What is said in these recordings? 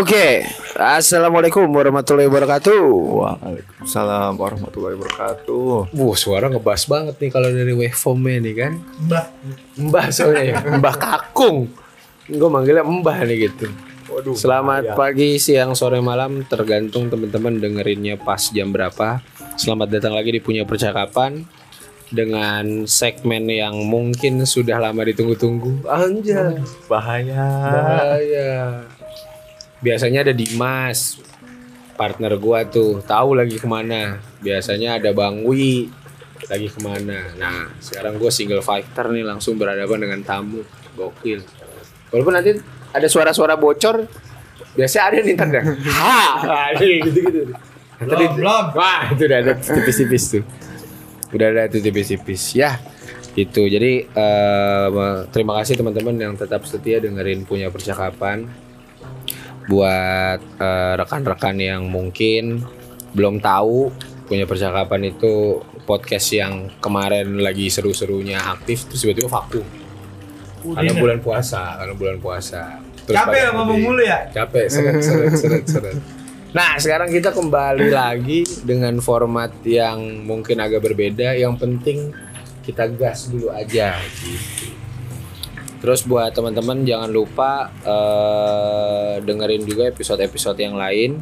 Oke, assalamualaikum warahmatullahi wabarakatuh. Waalaikumsalam warahmatullahi wabarakatuh. Wuh, suara ngebas banget nih kalau dari waveformnya nih kan. Mbah, mbah soalnya ya, mbah kakung. Gue manggilnya mbah nih gitu. Waduh. Selamat pagi, siang, sore, malam, tergantung teman-teman dengerinnya pas jam berapa. Selamat datang lagi di punya percakapan dengan segmen yang mungkin sudah lama ditunggu-tunggu. Anjay. Bahaya. Bahaya. Biasanya ada Dimas, partner gua tuh, tahu lagi ke mana. Biasanya ada Bang Wi, lagi ke mana. Nah, sekarang gue single fighter nih langsung berhadapan dengan tamu, gokil. Walaupun nanti ada suara-suara bocor, biasanya ada nih tanda. Ha, gitu-gitu. Tadi, wah itu udah ada tipis-tipis tuh. Udah ada tuh tipis-tipis. Ya, gitu. Jadi eh, terima kasih teman-teman yang tetap setia dengerin punya percakapan buat eh, rekan-rekan yang mungkin belum tahu punya percakapan itu podcast yang kemarin lagi seru-serunya aktif terus tiba-tiba vakum. Karena bulan puasa karena bulan puasa. Terus Capek ya ngomong mulu ya? capek seret seret seret seret. Nah sekarang kita kembali lagi dengan format yang mungkin agak berbeda. Yang penting kita gas dulu aja gitu Terus buat teman-teman jangan lupa eh, dengerin juga episode-episode yang lain.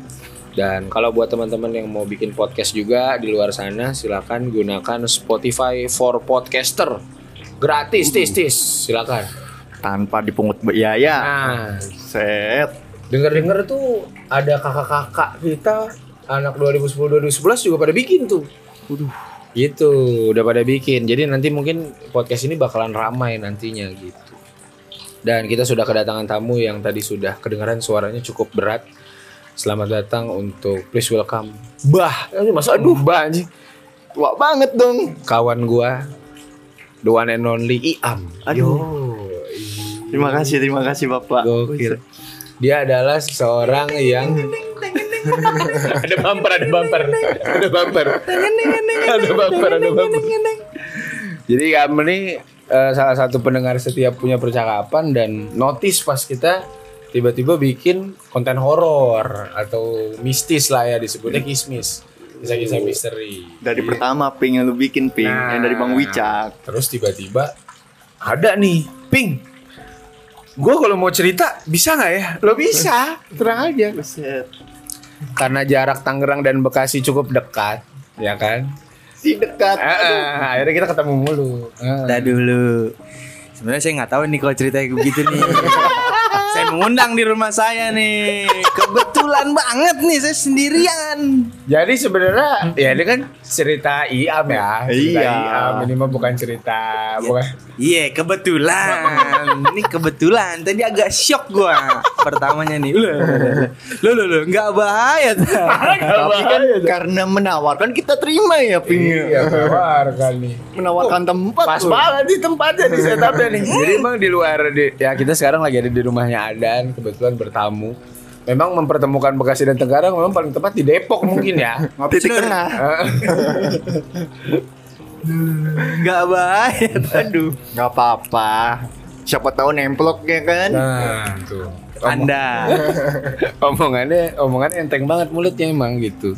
Dan kalau buat teman-teman yang mau bikin podcast juga di luar sana, silakan gunakan Spotify for Podcaster. Gratis, tis, tis. Silakan. Tanpa dipungut biaya. Nah, Set. denger-denger tuh ada kakak-kakak kita anak 2010-2011 juga pada bikin tuh. Gitu, udah pada bikin. Jadi nanti mungkin podcast ini bakalan ramai nantinya gitu. Dan kita sudah kedatangan tamu yang tadi sudah kedengaran suaranya cukup berat. Selamat datang untuk please welcome Bah. Eh, Masa aduh Bah anjing. Tua banget dong. Kawan gua the one and only Iam. Aduh. Terima kasih, terima kasih Bapak. Gokil. Dia adalah seseorang yang ada bumper, ada bumper, ada bumper, ada bumper, ada bumper. Jadi kamu eh, salah satu pendengar setiap punya percakapan dan notice pas kita tiba-tiba bikin konten horor atau mistis lah ya disebutnya kismis, kisah-kisah misteri. Dari pertama ping yang lu bikin ping, Nah. yang dari Bang Wicak. Terus tiba-tiba ada nih, ping. Gue kalau mau cerita bisa nggak ya? Lo bisa, terang aja. Set. Karena jarak Tangerang dan Bekasi cukup dekat, ya kan? Si dekat. Eh, eh, akhirnya kita ketemu mulu. Eh. Dah dulu. Sebenarnya saya nggak tahu nih kalau ceritanya begitu nih. saya mengundang di rumah saya nih. Kebetulan banget nih saya sendirian. Jadi sebenarnya ya ini kan cerita Iam ya. Cerita Iya. Iam ini mah bukan cerita bukan. Iya kebetulan. Ini kebetulan. Tadi agak shock gua pertamanya nih. Loh, loh, loh, nggak bahaya. Tapi kan karena menawarkan kita terima ya pingnya. Iya, keluarkan nih. Menawarkan tempat. Pas loh. banget di tempatnya di setupnya nih. Jadi emang di luar di, ya kita sekarang lagi ada di rumahnya Adan kebetulan bertamu. Memang mempertemukan Bekasi dan Tenggarang memang paling tepat di Depok mungkin ya. Titik tengah. Eh, Nggak bahaya. Aduh, nggak apa-apa. Siapa tahu nemplok ya kan? nah, tuh. Anda. omongannya omongannya enteng banget mulutnya emang gitu.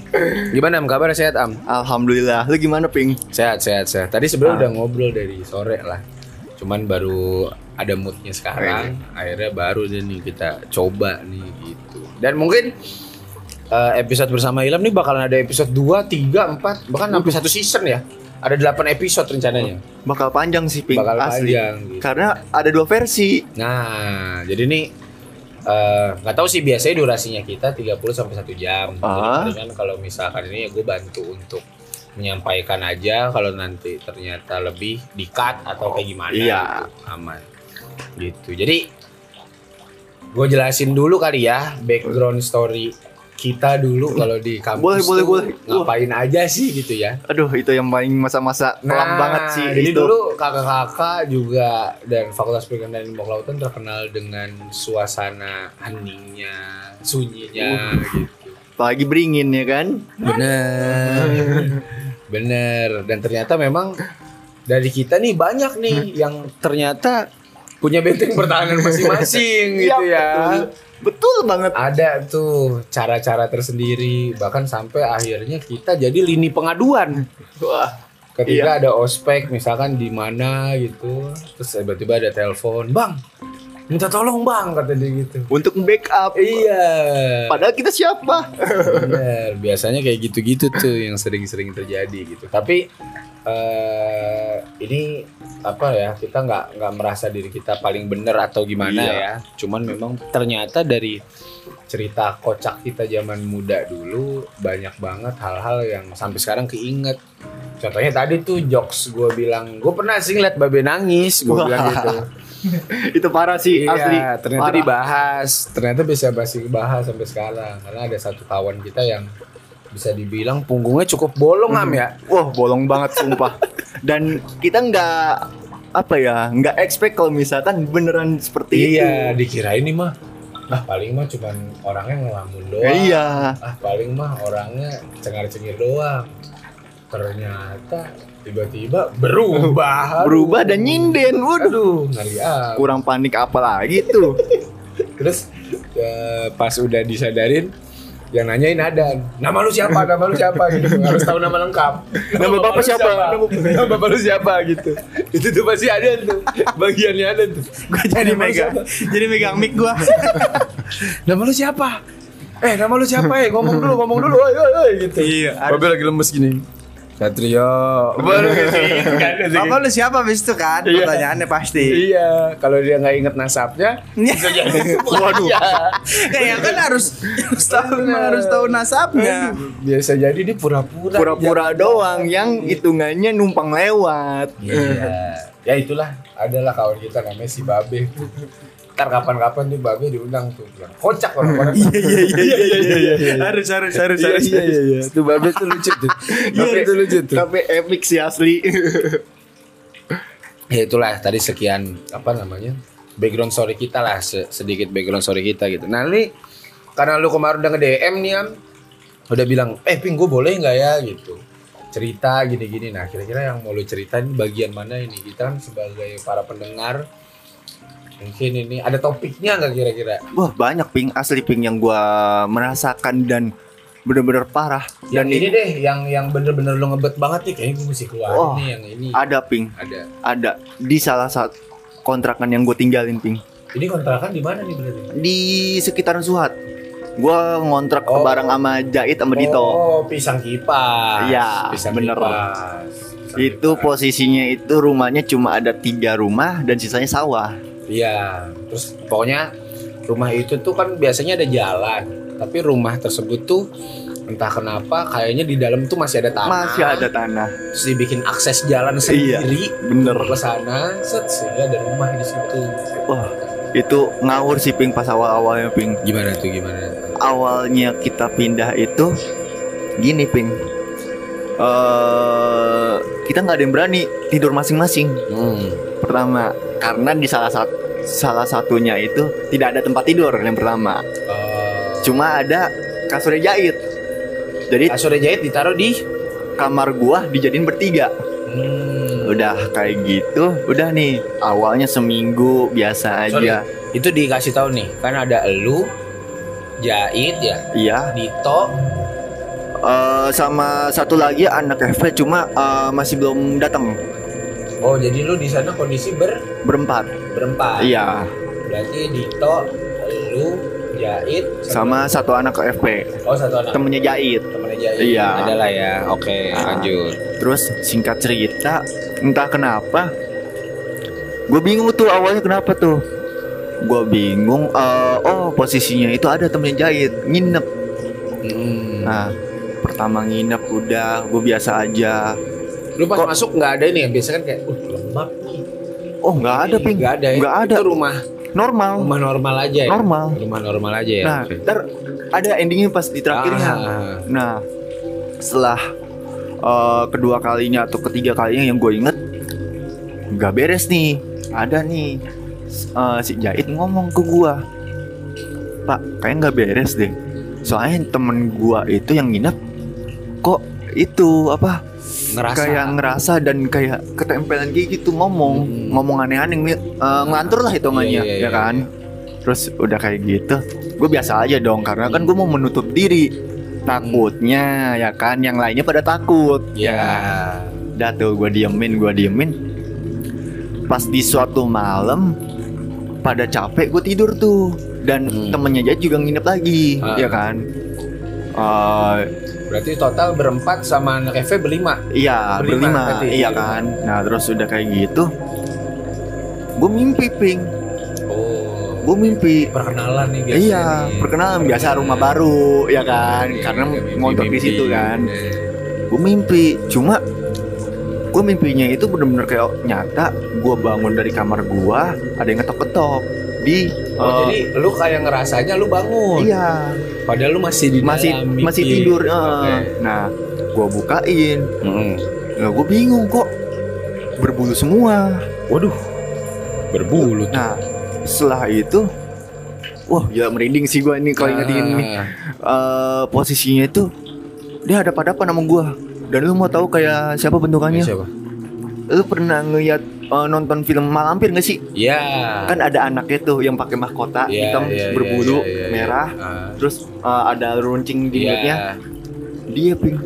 Gimana Am kabar sehat Am? Alhamdulillah. Lu gimana ping? Sehat sehat sehat. Tadi sebenarnya udah ngobrol dari sore lah. Cuman baru ada moodnya sekarang. Akhirnya baru nih kita coba nih gitu. Dan mungkin eh, episode bersama Ilham nih bakalan ada episode 2, 3, 4 bahkan sampai satu season ya. Ada 8 episode rencananya. Bakal panjang sih ping. Bakal asli. panjang gitu. Karena ada dua versi. Nah, jadi nih eh, nggak tahu sih biasanya durasinya kita 30 sampai 1 jam. Jadi Ah. palingan kalau misalkan ini ya gue bantu untuk menyampaikan aja kalau nanti ternyata lebih di cut atau kayak gimana Iya. gitu, aman. Gitu. Jadi gue jelasin dulu kali ya background story kita dulu kalau di kampus Boleh, boleh, tuh boleh. ngapain aja sih gitu ya. Aduh, itu yang paling masa-masa kelam banget sih. Nah, Jadi itu. dulu kakak-kakak juga dan Fakultas Perikanan dan Ilmu Kelautan terkenal dengan suasana heningnya, sunyinya gitu. apalagi beringin ya kan? Bener. Bener. Dan ternyata memang dari kita nih banyak nih yang ternyata punya benteng pertahanan masing-masing gitu Iya, ya. betul. Betul banget. Ada tuh cara-cara tersendiri bahkan sampai akhirnya kita jadi lini pengaduan. Wah. Ketika ada ospek misalkan di mana gitu, terus tiba-tiba ada telepon, "Bang, minta tolong, Bang," kata dia gitu. Untuk backup. Iya. Padahal kita siapa? Bener, biasanya kayak gitu-gitu tuh yang sering-sering terjadi gitu. Tapi eh ini apa ya? Kita nggak nggak merasa diri kita paling bener atau gimana Iya. ya. Cuman memang ternyata dari cerita kocak kita zaman muda dulu banyak banget hal-hal yang sampai sekarang keinget. Contohnya tadi tuh jokes gue bilang, gue pernah sih ngeliat babe nangis, gue bilang gitu. Itu parah sih asli. Iya, ternyata Parah. dibahas. Ternyata bisa masih bahas sampai sekarang. Karena ada satu kawan kita yang bisa dibilang punggungnya cukup bolong am ya. Wah, bolong banget sumpah. Dan kita nggak apa ya, nggak expect kalau misalkan beneran seperti Iya, itu. dikira ini mah ah paling mah cuman orangnya ngelamun doang. Iya. Ah paling mah orangnya cengar-cengir doang. Ternyata tiba-tiba berubah. Berubah dan nyinden. Waduh. Ngeri ah. Kurang panik apa lagi tuh? Terus eh, pas udah disadarin yang nanyain Adan nama lu siapa nama lu siapa gitu harus tahu nama lengkap Nama bapak lu siapa? nama, nama bapak lu siapa gitu itu tuh pasti Adan tuh bagiannya Adan tuh Gue jadi Nama megang, siapa? jadi megang mic gue. nama lu siapa eh nama lu siapa eh ngomong dulu ngomong dulu oi oi oi gitu Iya, Babe lagi lemes gini Satrio baru Bapak lu siapa abis itu kan? Iya. Pertanyaannya pasti. iya kalau dia nggak inget nasabnya bisa jadi waduh Kayak kan harus harus tahu harus tahu nasabnya. biasa jadi dia pura-pura Pura-pura doang yang hitungannya numpang lewat. Iya. ya itulah adalah kawan kita namanya si Babe. Ntar kapan-kapan tuh Babe diundang tuh. Bilang, Kocak orang-orang. Iya iya iya iya iya. Harus harus harus Iya harus. iya iya. Tuh Babe tuh lucu tuh. Babe tuh lucu tuh. Tapi epic sih asli. Ya itulah tadi sekian apa namanya? background story kita lah se- sedikit background story kita gitu. Nah, ini karena lu kemarin udah nge-DM nih Am, udah bilang, "Eh, Ping, gue boleh nggak ya?" gitu. Cerita gini-gini. Nah, kira-kira yang mau lu ceritain bagian mana ini? Kita kan sebagai para pendengar mungkin ini ada topiknya nggak kira-kira? Wah, banyak ping asli ping yang gua merasakan dan bener-bener parah. Yang Dan ini deh, yang yang bener-bener lu ngebet banget nih, kayaknya gue mesti keluar Wah. nih yang ini. ada ping, Ada. ada di salah satu kontrakan yang gue tinggalin ping Ini kontrakan di mana nih berarti? di sekitaran Suhat. Gua ngontrak Oh. bareng sama Jait sama Dito. Oh, pisang kipas. Iya, pisang bener. kipas. Pisang Itu kipas. posisinya itu rumahnya cuma ada tiga rumah dan sisanya sawah. Iya, terus pokoknya rumah itu tuh kan biasanya ada jalan, tapi rumah tersebut tuh entah kenapa kayaknya di dalam tuh masih ada tanah. Masih ada tanah. Terus dibikin akses jalan Iya, sendiri bener. ke sana, set sehingga ada rumah di situ. Wah, itu ngawur sih ping pas awal-awalnya ping. Gimana tuh gimana? Awalnya kita pindah itu gini ping. eh kita nggak ada yang berani tidur masing-masing. Hmm. Pertama, karena di salah satu salah satunya itu tidak ada tempat tidur yang pertama. Eh, Cuma ada kasurnya jahit. Jadi kasur jahit ditaruh di kamar gua dijadiin bertiga. Hmm. Udah kayak gitu, udah nih awalnya seminggu biasa Sorry, aja. itu dikasih tahu nih, kan ada elu, Jahit ya, Iya, Dito, Eh, sama satu lagi anak FP cuma eh, masih belum datang Oh jadi lu di sana kondisi ber berempat. berempat. Iya, Berarti Dito, lu, Jahit, sama satu anak FP oh satu anak temennya Jahit. temennya Jahit. Iya. Adalah ya. Oke lanjut. Terus singkat cerita, entah kenapa, gue bingung tuh awalnya kenapa tuh. Gue bingung. eh, oh posisinya itu ada temennya Jahit nginep. Hmm. Nah, pertama nginep udah, gue biasa aja. Lu pas kok- masuk nggak ada ini ya? Biasa kan kayak, uh lembab nih. Oh nggak ada ping, Nggak ada ya? Nggak ada. Itu rumah normal. rumah normal aja ya. Normal. Rumah normal aja ya. Nah, ntar ada endingnya pas di terakhirnya. Ah. Nah, setelah eh, kedua kalinya atau ketiga kalinya yang gue inget nggak beres nih. Ada nih eh, si Jahit ngomong ke gue, Pak, kayak nggak beres deh. Soalnya temen gue itu yang nginep kok itu apa Ngerasa. kayak ngerasa dan kayak ketempelan kayak gitu ngomong Hmm. ngomong aneh-aneh eh, ngelantur lah hitungannya Iya, iya, ya iya, kan terus udah kayak gitu gue biasa aja dong karena kan gue mau menutup diri takutnya ya kan yang lainnya pada takut Ya. udah tuh gue diemin gue diemin pas di suatu malam pada capek gue tidur tuh dan Hmm. temennya Jait juga nginep lagi Ah. ya kan Eh, Berarti total berempat sama anak Eve berlima. Iya Berlima berlima, iya kan. Nah terus udah kayak gitu, gue mimpi ping, Oh. gue mimpi. Perkenalan nih biasanya. Iya, nih. perkenalan biasa rumah baru, ya kan, Iya, karena iya, mimpi- ngontrak di situ kan. Iya. Gue mimpi, cuma gue mimpinya itu bener-bener kayak nyata. Gue bangun dari kamar gue, ada yang ngetok-ketok di. Oh, eh, jadi lu kayak ngerasanya lu bangun. iya, Padahal lu masih di masih dalam masih tidur. eh. Oke. Nah, gue bukain, Mm-mm. nah gue bingung kok berbulu semua. Waduh. Berbulu tuh. Nah, setelah itu, wah ya merinding sih gue ini kalau inget ini. Eh, posisinya itu dia ada pada apa nama gue. Dan lu mau tahu kayak siapa bentukannya? Siapa? Lu pernah ngeliat eh, nonton film Malampir gak sih? Ya. Kan ada anaknya tuh yang pakai mahkota Iya, hitam iya, iya, berbulu iya, iya, iya. merah. Ah. Terus eh, ada runcing di Iya. mulutnya. Dia ping.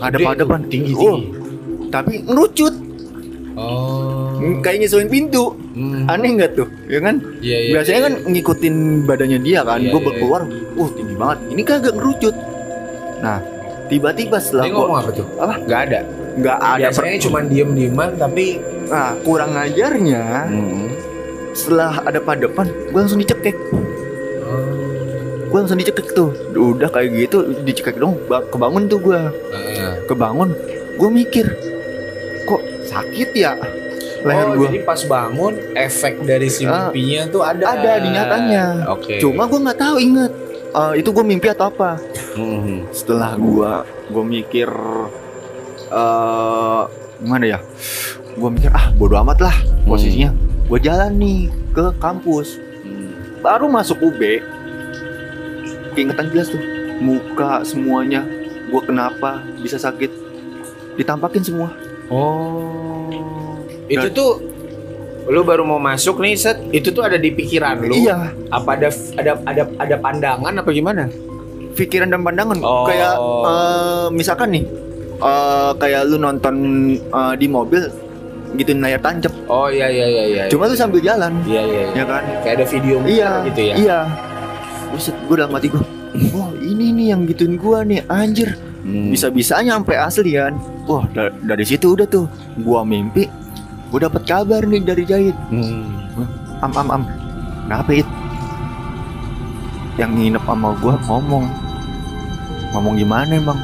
Ada pada tuh, tinggi Oh, tinggi. tapi ngerucut. Oh. Kayak nyusuin pintu. Hmm. Aneh nggak tuh? Ya kan? Iya, iya, Biasanya iya. kan ngikutin badannya dia kan. Iya, gue iya, keluar, uh tinggi banget. Ini kagak ngerucut. Nah, tiba-tiba setelah Dia ngomong apa tuh? Apa? Gak ada. nggak ada Biasanya cuma diem-dieman tapi Nah, kurang ajarnya setelah ada pada depan, gue langsung dicekek. Gue langsung dicekek tuh. Udah kayak gitu dicekek dong. ba- Kebangun tuh gue. Kebangun. Gue mikir, kok sakit ya leher oh, gue. jadi pas bangun efek dari si Ah. mimpinya tuh ada. Ada di nyatanya. Oke. Cuma gue nggak tahu inget. Eh, itu gue mimpi atau apa? Mhm. Setelah gue gue mikir eh gimana ya? Gue mikir ah bodo amat lah posisinya. Gue jalan nih ke kampus. Hmm. baru masuk UB keingetan jelas tuh muka semuanya gue kenapa bisa sakit ditampakin semua Oh. Itu tuh lu baru mau masuk nih set itu tuh ada di pikiran lu. iya Apa ada ada ada ada pandangan apa gimana? pikiran dan pandangan Oh. kayak eh, misalkan nih eh, kayak lu nonton eh, di mobil gitu layar tancap. Oh iya iya iya iya. cuma lu sambil jalan. Iya iya. iya. ya kan? Kayak ada video iya gitu ya. iya. Buset, gue dalam hati gue Wah ini nih yang gituin gue nih Anjir. Hmm. bisa-bisanya sampai asli kan wah da- dari situ udah tuh gua mimpi gua dapat kabar nih dari Jahit. Hmm. am am am. Kenapa it? Yang nginep sama gua ngomong. Ngomong gimana emang?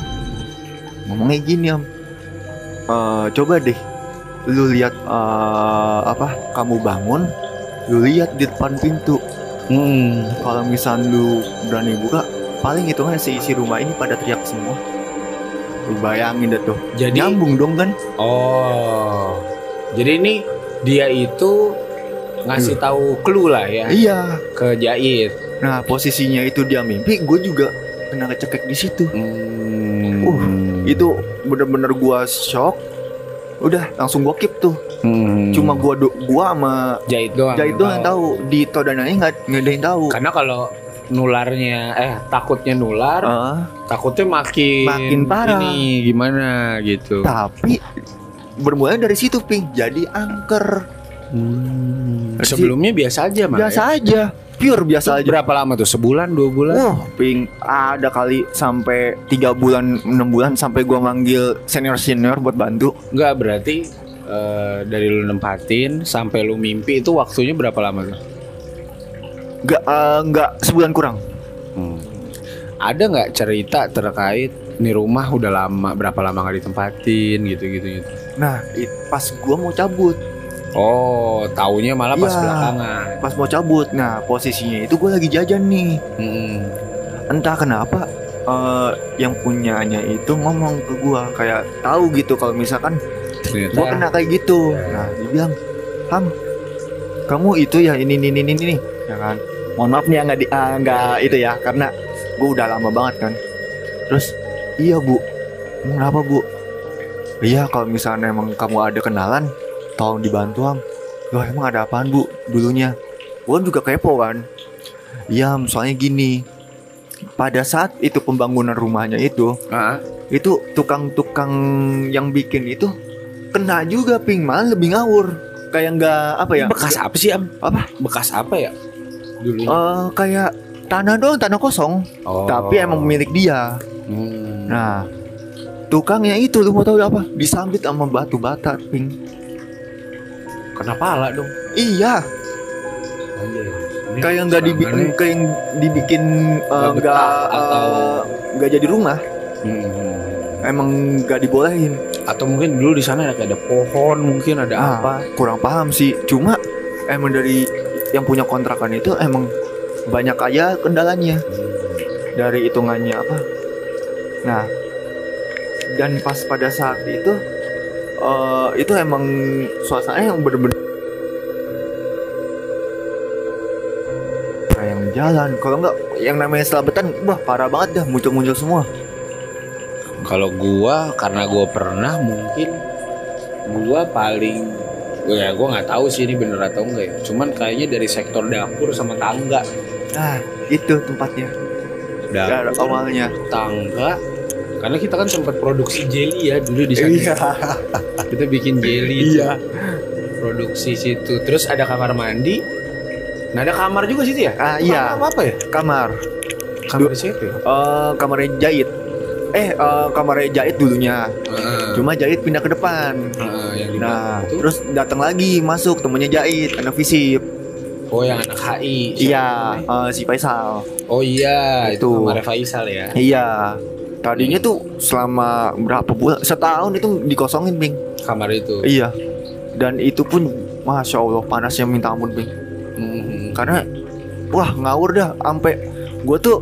Ngomongnya gini am. Eh, coba deh lu lihat eh, apa kamu bangun lu lihat di depan pintu Hmm. kalau misal lu berani buka paling hitungannya seisi rumah ini pada teriak semua lu bayangin deh tuh Jadi nyambung dong kan Oh. Jadi ini dia itu ngasih tahu clue lah ya iya ke Jait. nah posisinya itu dia mimpi gue juga kena kecekek di situ Hmm. Uh, itu bener-bener gua shock udah langsung gua keep tuh Hmm. cuma gua do, gua sama Jait doang. Jahit doang yang tahu di todananya nggak nggak ada yang tahu Karena kalau nularnya eh takutnya nular, Ah, takutnya makin Makin parah. Ini gimana gitu. tapi bermula dari situ ping jadi angker Hmm. Sebelumnya biasa aja, biasa aja pure biasa Itu aja berapa lama tuh? Sebulan, dua bulan? Wah, ping ada kali sampai tiga bulan, enam bulan sampai gua manggil senior senior buat bantu. Enggak berarti eh, dari lu nempatin sampai lu mimpi itu waktunya berapa lama tuh? Gak, eh, nggak sebulan kurang. Hmm. Ada nggak cerita terkait nih rumah udah lama berapa lama nggak ditempatin gitu gitu gitu? Nah, it, pas gua mau cabut, Oh, taunya malah pas Iya. belakangan. pas mau cabut, nah posisinya itu gua lagi jajan nih. Hmm. Entah kenapa eh, yang punyanya itu ngomong ke gua kayak tahu gitu kalau misalkan Ternyata gua kena kayak gitu. Nah, dia bilang, "Ham, kamu itu ya ini ini ini ini." Ya kan? Mohon maaf nih ya nggak ah, nggak itu ya karena gua udah lama banget kan. Terus, "Iya, Bu." "Emang Kenapa, Bu?" Iya kalau misalnya emang kamu ada kenalan Tolong dibantu am Loh emang ada apaan bu dulunya Gue juga kepo kan Iya soalnya gini Pada saat itu pembangunan rumahnya itu Ah, Itu tukang-tukang yang bikin itu Kena juga ping Malah lebih ngawur Kayak nggak apa ya bekas apa sih am? Apa Bekas apa ya? Dulu. eh Kayak tanah doang tanah kosong Oh. Tapi emang milik dia Hmm. Nah, tukangnya itu lu mau tahu apa? Disambit sama batu bata, ping. Kena pala dong. Iya. Ini kayak nggak dibikin, kayak yang dibikin eh, Nggak atau- eh, nggak jadi rumah. Hmm. Emang nggak dibolehin. Atau mungkin dulu di sana ada ada pohon, mungkin ada Ah, apa? Kurang paham sih. Cuma emang dari yang punya kontrakan itu emang banyak aja kendalanya dari hitungannya apa. Nah, dan pas pada saat itu eh itu emang suasananya yang bener-bener kayak yang jalan kalau nggak yang namanya selabetan wah parah banget dah muncul-muncul semua Kalau gua karena gua pernah mungkin gua paling ya gua nggak tahu sih ini bener atau enggak ya. Cuman kayaknya dari sektor dapur sama tangga. nah itu tempatnya Dapur, awalnya tangga. Karena kita kan sempat produksi jelly ya dulu di sana. Kita bikin jelly. Iya. Produksi situ. Terus ada kamar mandi. Nah ada kamar juga situ ya? Ah, iya. Kamar apa ya? kamar Kamar siapa ya? eh kamarnya jahit eh eh, kamarnya jahit dulunya Heeh. cuma jahit pindah ke depan Heeh, yang nah itu. terus datang lagi masuk temennya jahit anak visip Oh yang anak HI. iya eh, si Faisal Oh iya, itu Itu. kamarnya Faisal ya. Iya. Tadinya tuh selama berapa bulan? Setahun itu dikosongin, Bing. Kamar itu. Iya. Dan itu pun masya Allah panasnya minta ampun, Bing. Mhm. Karena wah ngawur dah, sampai gue tuh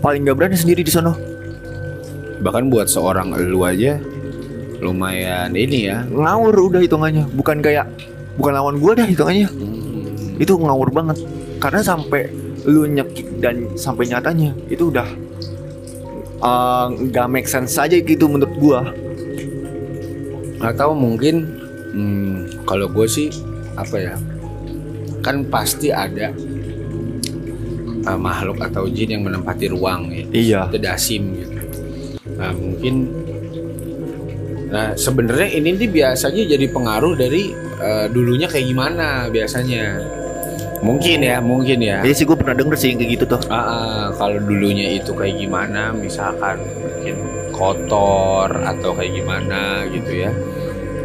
paling gak berani sendiri di sono. Bahkan buat seorang elu aja lumayan ini ya. Ngawur udah hitungannya, bukan kayak bukan lawan gue dah hitungannya. Mhm. Itu ngawur banget. Karena sampai lu nyekik dan sampai nyatanya itu udah eh, nggak make sense aja gitu menurut gua. Atau mungkin hmm, kalau gue sih apa ya? Kan pasti ada uh, makhluk atau jin yang menempati ruang ya. Iya. Itu dasim gitu. Nah mungkin Nah sebenarnya ini nih biasanya jadi pengaruh dari uh, dulunya kayak gimana biasanya. Mungkin ya, mungkin ya. Iya sih gue pernah denger sih yang kayak gitu tuh. Ah, ah, kalau dulunya itu kayak gimana, misalkan mungkin kotor atau kayak gimana gitu ya,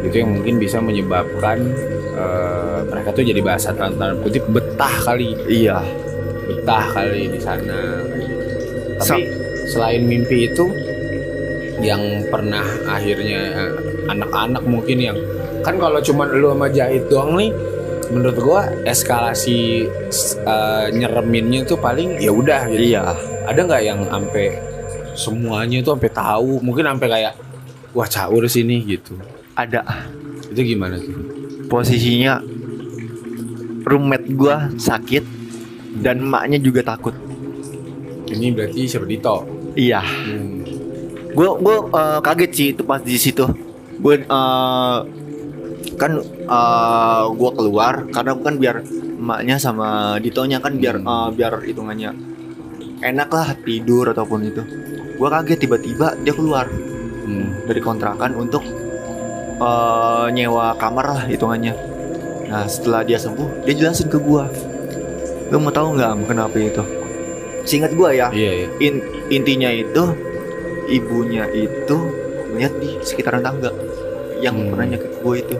itu yang mungkin bisa menyebabkan eh, mereka tuh jadi bahasa tanda kutip betah kali, Iya. betah kali di sana. Tapi selain mimpi itu, yang pernah akhirnya eh, anak-anak mungkin yang kan kalau cuma lu sama jahit doang nih menurut gua eskalasi eh, nyereminnya tuh paling ya udah gitu Iya. ada nggak yang sampai semuanya itu sampai tahu mungkin sampai kayak wah caur sini gitu Ada itu gimana tuh posisinya roommate gua sakit dan emaknya juga takut. ini berarti siapa Dito Iya. hmm. Gue gue eh, kaget sih itu pas di situ. Gue eh, kan eh, gue keluar karena kan biar emaknya sama Ditonya kan biar Hmm. eh, biar hitungannya enak lah tidur ataupun itu. Gue kaget tiba-tiba dia keluar Hmm. dari kontrakan untuk eh, nyewa kamar lah hitungannya. Nah setelah dia sembuh dia jelasin ke gua. Lu mau tahu nggak kenapa itu? Seingat gua ya iya iya in- intinya itu ibunya itu melihat di sekitaran tangga yang Hmm. pernah nyakit gua itu.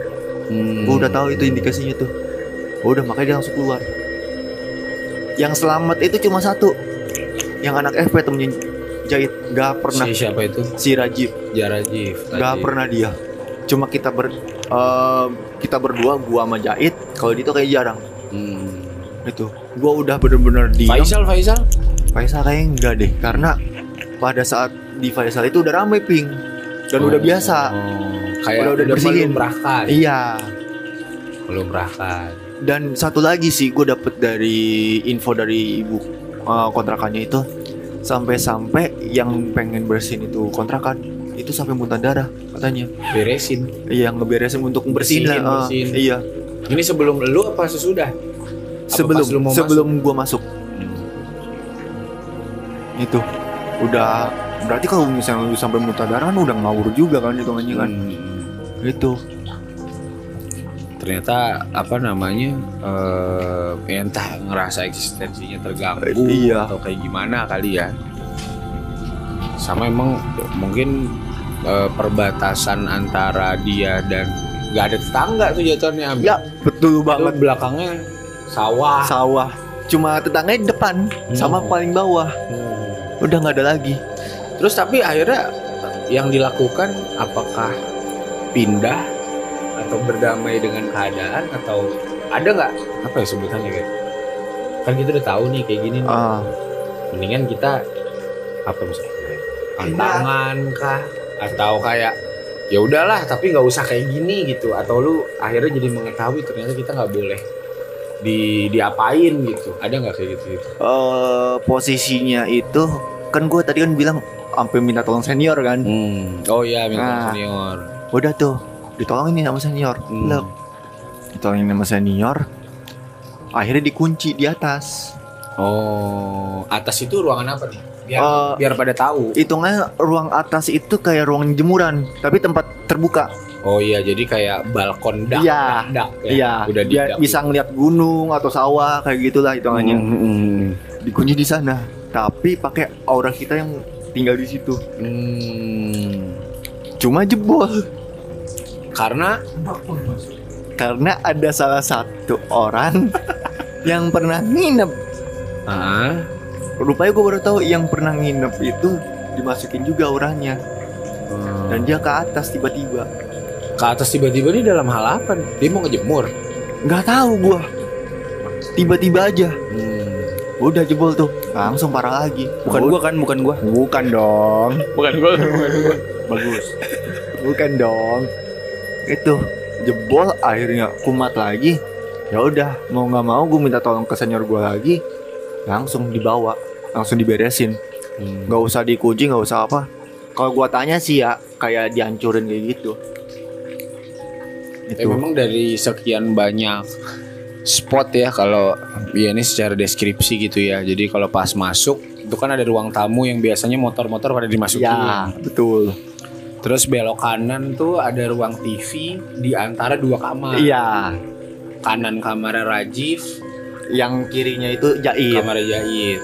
Hmm. Gua udah tahu itu indikasinya tuh. Gua udah makanya dia langsung keluar. Yang selamat itu cuma satu. Yang anak FP temennya jahit gak pernah si siapa itu si Rajib Jarajif Gak pernah dia. Cuma kita ber eh, kita berdua gua sama Jahit. Kalau dia tuh kayak jarang. hmm. Itu. Gua udah bener-bener di Faisal Faisal Faisal kayaknya enggak deh karena pada saat di Faisal itu udah rame ping dan udah Oh, biasa. kayak Udah- udah melumrahkan Iya. melumrahkan Dan satu lagi sih gue dapet dari info dari ibu eh, kontrakannya itu sampai-sampai yang pengen bersihin itu kontrakan itu sampai muntah darah katanya. beresin Iya ngeberesin untuk bersihin Bersihin, lah. ah, bersihin. iya. ini sebelum lu apa sesudah Apa Sebelum pas lu mau sebelum gua masuk itu udah berarti kalau misalnya lu sampai muntah darah kan udah ngawur juga kan hitungannya kan. Hmm. Itu. ternyata apa namanya eh ya entah ngerasa eksistensinya terganggu iya. atau kayak gimana kali ya sama emang mungkin eh, perbatasan antara dia dan nggak ada tetangga tuh jatuhnya. Ya, betul Itu banget. belakangnya sawah Sawah. Cuma tetangganya depan sama Hmm. paling bawah. Hmm. Udah nggak ada lagi. Terus tapi akhirnya yang dilakukan apakah pindah atau berdamai dengan keadaan atau ada nggak? Apa ya sebutannya kayak kan kita udah tahu nih kayak gini nih. Ah, mendingan kita apa misalnya tantangan kah? Atau kayak ya udahlah tapi nggak usah kayak gini gitu. Atau lu akhirnya jadi mengetahui ternyata kita nggak boleh di diapain gitu. Ada nggak kayak gitu gitu eh, posisinya itu kan gue tadi kan bilang sampai minta tolong senior kan. oh iya minta Ah. senior Udah tuh ditolongin nih sama senior. Hmm. Lep. Ditolongin sama senior. Akhirnya dikunci di atas. oh atas itu ruangan apa nih biar Eh, biar pada tahu Hitungnya ruang atas itu kayak ruang jemuran, tapi tempat terbuka. oh iya jadi kayak balkon dak Iya. dak ya Iya, udah bisa ngeliat gunung atau sawah kayak gitulah hitungannya. Hmm, hmm, hmm. Dikunci di sana, tapi pakai aura kita yang tinggal di situ. Hmm. Cuma jebol karena karena ada salah satu orang yang pernah nginep. ah Rupanya gue baru tahu yang pernah nginep itu dimasukin juga auranya dan dia ke atas tiba-tiba. ke atas tiba-tiba ini dalam hal apa? Dia mau ngejemur. Nggak tahu gua. Tiba-tiba aja. Hmm. Udah jebol tuh. Langsung parah lagi. Bukan gua kan, bukan gua. Bukan dong. Bukan gua. Bagus. Bukan dong. Itu jebol akhirnya kumat lagi. Ya udah, mau nggak mau gue minta tolong ke senior gue lagi. Langsung dibawa, langsung diberesin. Hmm. Nggak usah dikunci, nggak usah apa. Kalau gua tanya sih ya, kayak dihancurin kayak gitu. Ya, Itu. memang dari sekian banyak spot ya kalau ya ini secara deskripsi gitu ya. Jadi kalau pas masuk itu kan ada ruang tamu yang biasanya motor-motor pada dimasukin. Ya, betul. Terus belok kanan tuh ada ruang TV di antara dua kamar. Iya, Kanan kamarnya Rajif, yang kirinya itu Jair. kamarnya Jahit.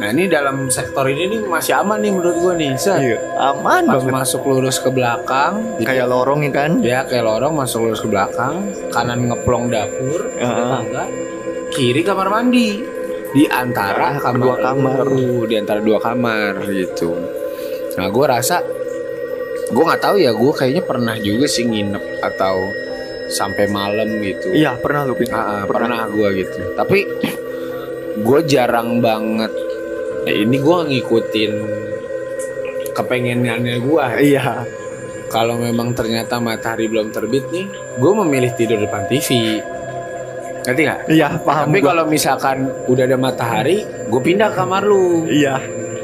Nah ini dalam sektor ini nih masih aman nih menurut gua nih. Set. Iya, aman Pas banget. masuk lurus ke belakang, Kayak lorong ya kan? ya kayak lorong masuk lurus ke belakang, kanan ngeplong dapur, ada Heeh. tangga, kiri kamar mandi. Di antara Ah, kamar dua kamar. lu, di antara dua kamar gitu. Nah, gue rasa gue nggak tahu ya, gue kayaknya pernah juga sih nginep atau sampai malam gitu. Iya, pernah lu. Ah, ah, pernah gue gitu. Tapi gue jarang banget. Eh, ini gue ngikutin kepengenannya gue. Iya. Kalau memang ternyata matahari belum terbit nih, gue memilih tidur depan TV. Ngerti nggak? Iya, paham Tapi kalau misalkan udah ada matahari, gue pindah kamar lu. Iya.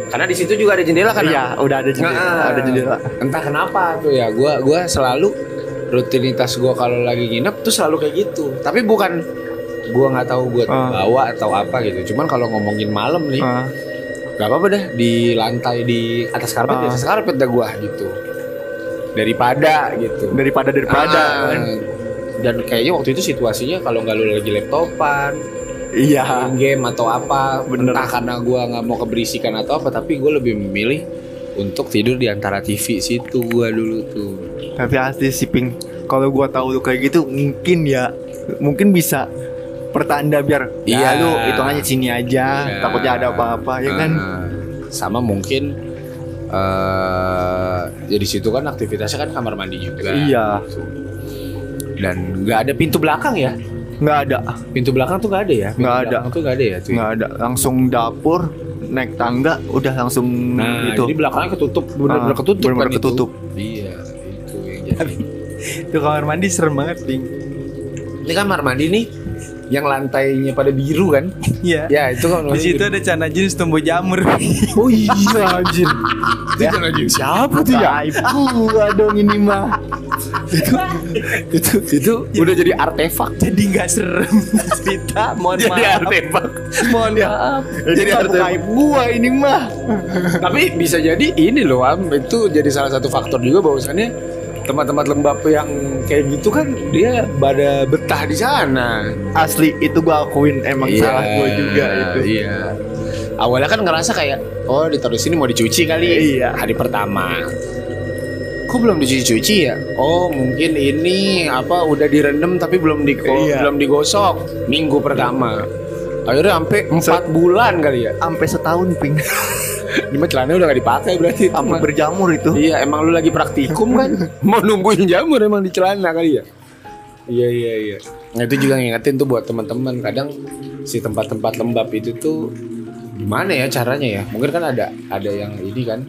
Karena di situ juga ada jendela kan? Iya, udah ada jendela, Nah, ada jendela. Entah kenapa tuh ya, gue gua selalu rutinitas gue kalau lagi nginep tuh selalu kayak gitu. Tapi bukan gue nggak tahu gue Ah. bawa atau apa gitu. Cuman kalau ngomongin malam nih, Ah, Gak apa-apa dah di lantai di atas karpet di Ah. atas karpet dah gua gitu daripada gitu daripada daripada Ah, kan. dan kayaknya waktu itu situasinya kalau nggak lu lagi laptopan Iya. game atau apa Bener. entah karena gua nggak mau keberisikan atau apa tapi gue lebih memilih untuk tidur di antara TV situ gua dulu tuh Tapi asli sih Ping. Kalau gua tahu lu kayak gitu, mungkin ya, mungkin bisa pertanda biar Iya. ya lu hitungannya sini aja, Iya. takutnya ada apa-apa ya kan. Ah, sama mungkin eh ya di situ kan aktivitasnya kan kamar mandi juga Iya. gitu. dan nggak ada pintu belakang ya Nggak ada, Pintu belakang tuh gak ada ya? Pintu Nggak ada. tuh gak ada ya? Tuh? nggak ada. Langsung dapur, naik tangga, udah langsung Nah, gitu. jadi belakangnya ketutup, benar-benar Ah, ketutup bener-bener kan itu? ketutup. Iya, itu yang jadi. Itu kamar mandi serem banget, Ding. Ini kamar mandi nih, yang lantainya pada biru kan? Iya. Ya itu kan. Di situ ada cana jenis tumbuh jamur. Oh iya anjir. Itu jangan jadi siapa tuh ya? Aib gua dong ini mah. Itu itu udah jadi artefak. Jadi nggak serem cerita. Mohon Jadi maaf. artefak. Mohon maaf. Jadi Jadi artefak. aib gua ini mah. Tapi bisa jadi ini loh Am, itu jadi salah satu faktor juga bahwasannya tempat-tempat lembab yang kayak gitu kan dia pada betah di sana. Asli itu gua akuin emang salah gua juga itu. Iya. Awalnya kan ngerasa kayak oh ditaruh sini mau dicuci kali. Iya. Hari pertama. Kok belum dicuci-cuci ya? Oh mungkin ini apa udah direndam tapi belum di Iya. belum digosok. Minggu pertama. Akhirnya sampai empat bulan kali ya. Sampai setahun ping. Ini mah celana udah gak dipakai berarti. Sampai berjamur itu. Iya, emang lu lagi praktikum kan? Mau nungguin jamur emang di celana kali ya? Iya, iya, iya. Nah, itu juga ngingetin tuh buat teman-teman. Kadang si tempat-tempat lembab itu tuh gimana ya caranya ya? Mungkin kan ada ada yang ini kan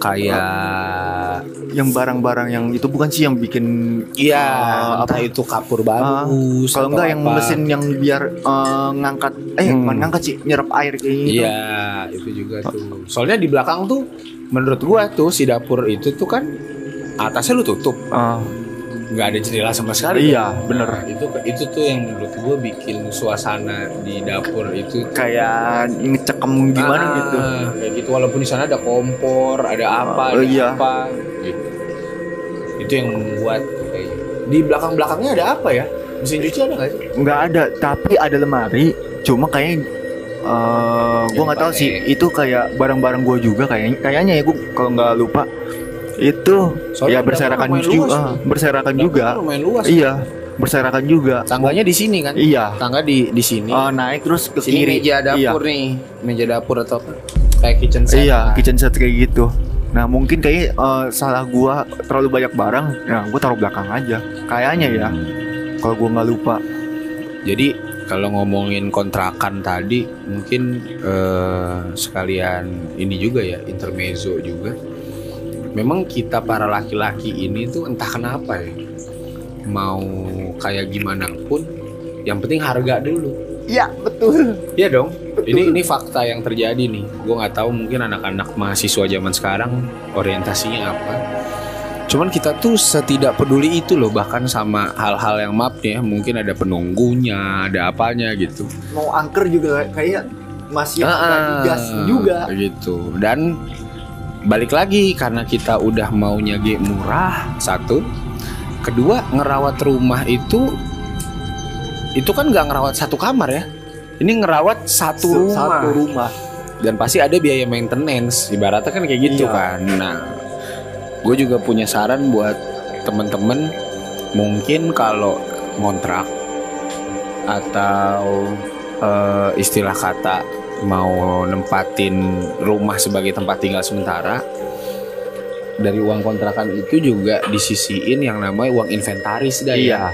kayak Yang barang-barang yang itu bukan sih yang bikin iya, entah apa? itu kapur Ah, bagus kalau atau enggak yang apa. mesin yang biar eh, ngangkat eh Hmm. bukan ngangkat sih nyerap air kayak gitu. Iya, itu juga tuh. Soalnya di belakang tuh menurut gua tuh si dapur itu tuh kan atasnya lu tutup. Ah, nggak ada jendela sama sekali Iya, kan? bener. Nah, itu itu tuh yang menurut gue bikin suasana di dapur itu kayak ngecekem gimana Ah, gitu. kayak gitu walaupun di sana ada kompor ada apa Oh, ada iya. apa gitu itu yang membuat kayak di belakang belakangnya ada apa ya mesin cuci ada nggak sih Nggak ada, tapi ada lemari. Cuma kayak eh gue nggak tahu sih itu kayak barang-barang gue juga kayaknya kayaknya ya gue kalau nggak lupa itu Soalnya ya berserakan juga. ah, berserakan juga. luas. Iya berserakan juga. Tangganya di sini kan? Iya. Tangga di di sini. Eh, naik terus ke sini kiri. meja dapur iya. nih. Meja dapur atau apa kayak kitchen set. Iya lah. kitchen set kayak gitu. Nah mungkin kayak eh, salah gua terlalu banyak barang. Ya gua taruh belakang aja. Kayaknya ya kalau gua nggak lupa. Jadi kalau ngomongin kontrakan tadi mungkin eh, sekalian ini juga ya intermezzo juga. Memang kita para laki-laki ini tuh entah kenapa ya mau kayak gimana pun yang penting harga dulu. iya betul Iya dong. Ini ini fakta yang terjadi nih. Gue nggak tahu mungkin anak-anak mahasiswa zaman sekarang orientasinya apa. Cuman kita tuh setidak peduli itu loh bahkan sama hal-hal yang maaf ya mungkin ada penunggunya, ada apanya gitu. mau angker juga kayak masih Ah, gas juga gitu. Dan balik lagi karena kita udah maunya G murah satu, kedua ngerawat rumah itu itu kan nggak ngerawat satu kamar ya. Ini ngerawat satu rumah. satu rumah. Dan pasti ada biaya maintenance. Ibaratnya kan kayak gitu Iya. kan. Nah gue juga punya saran buat temen-temen. Mungkin kalau ngontrak atau eh, istilah kata mau nempatin rumah sebagai tempat tinggal sementara dari uang kontrakan itu juga disisiin yang namanya uang inventaris dah Iya. ya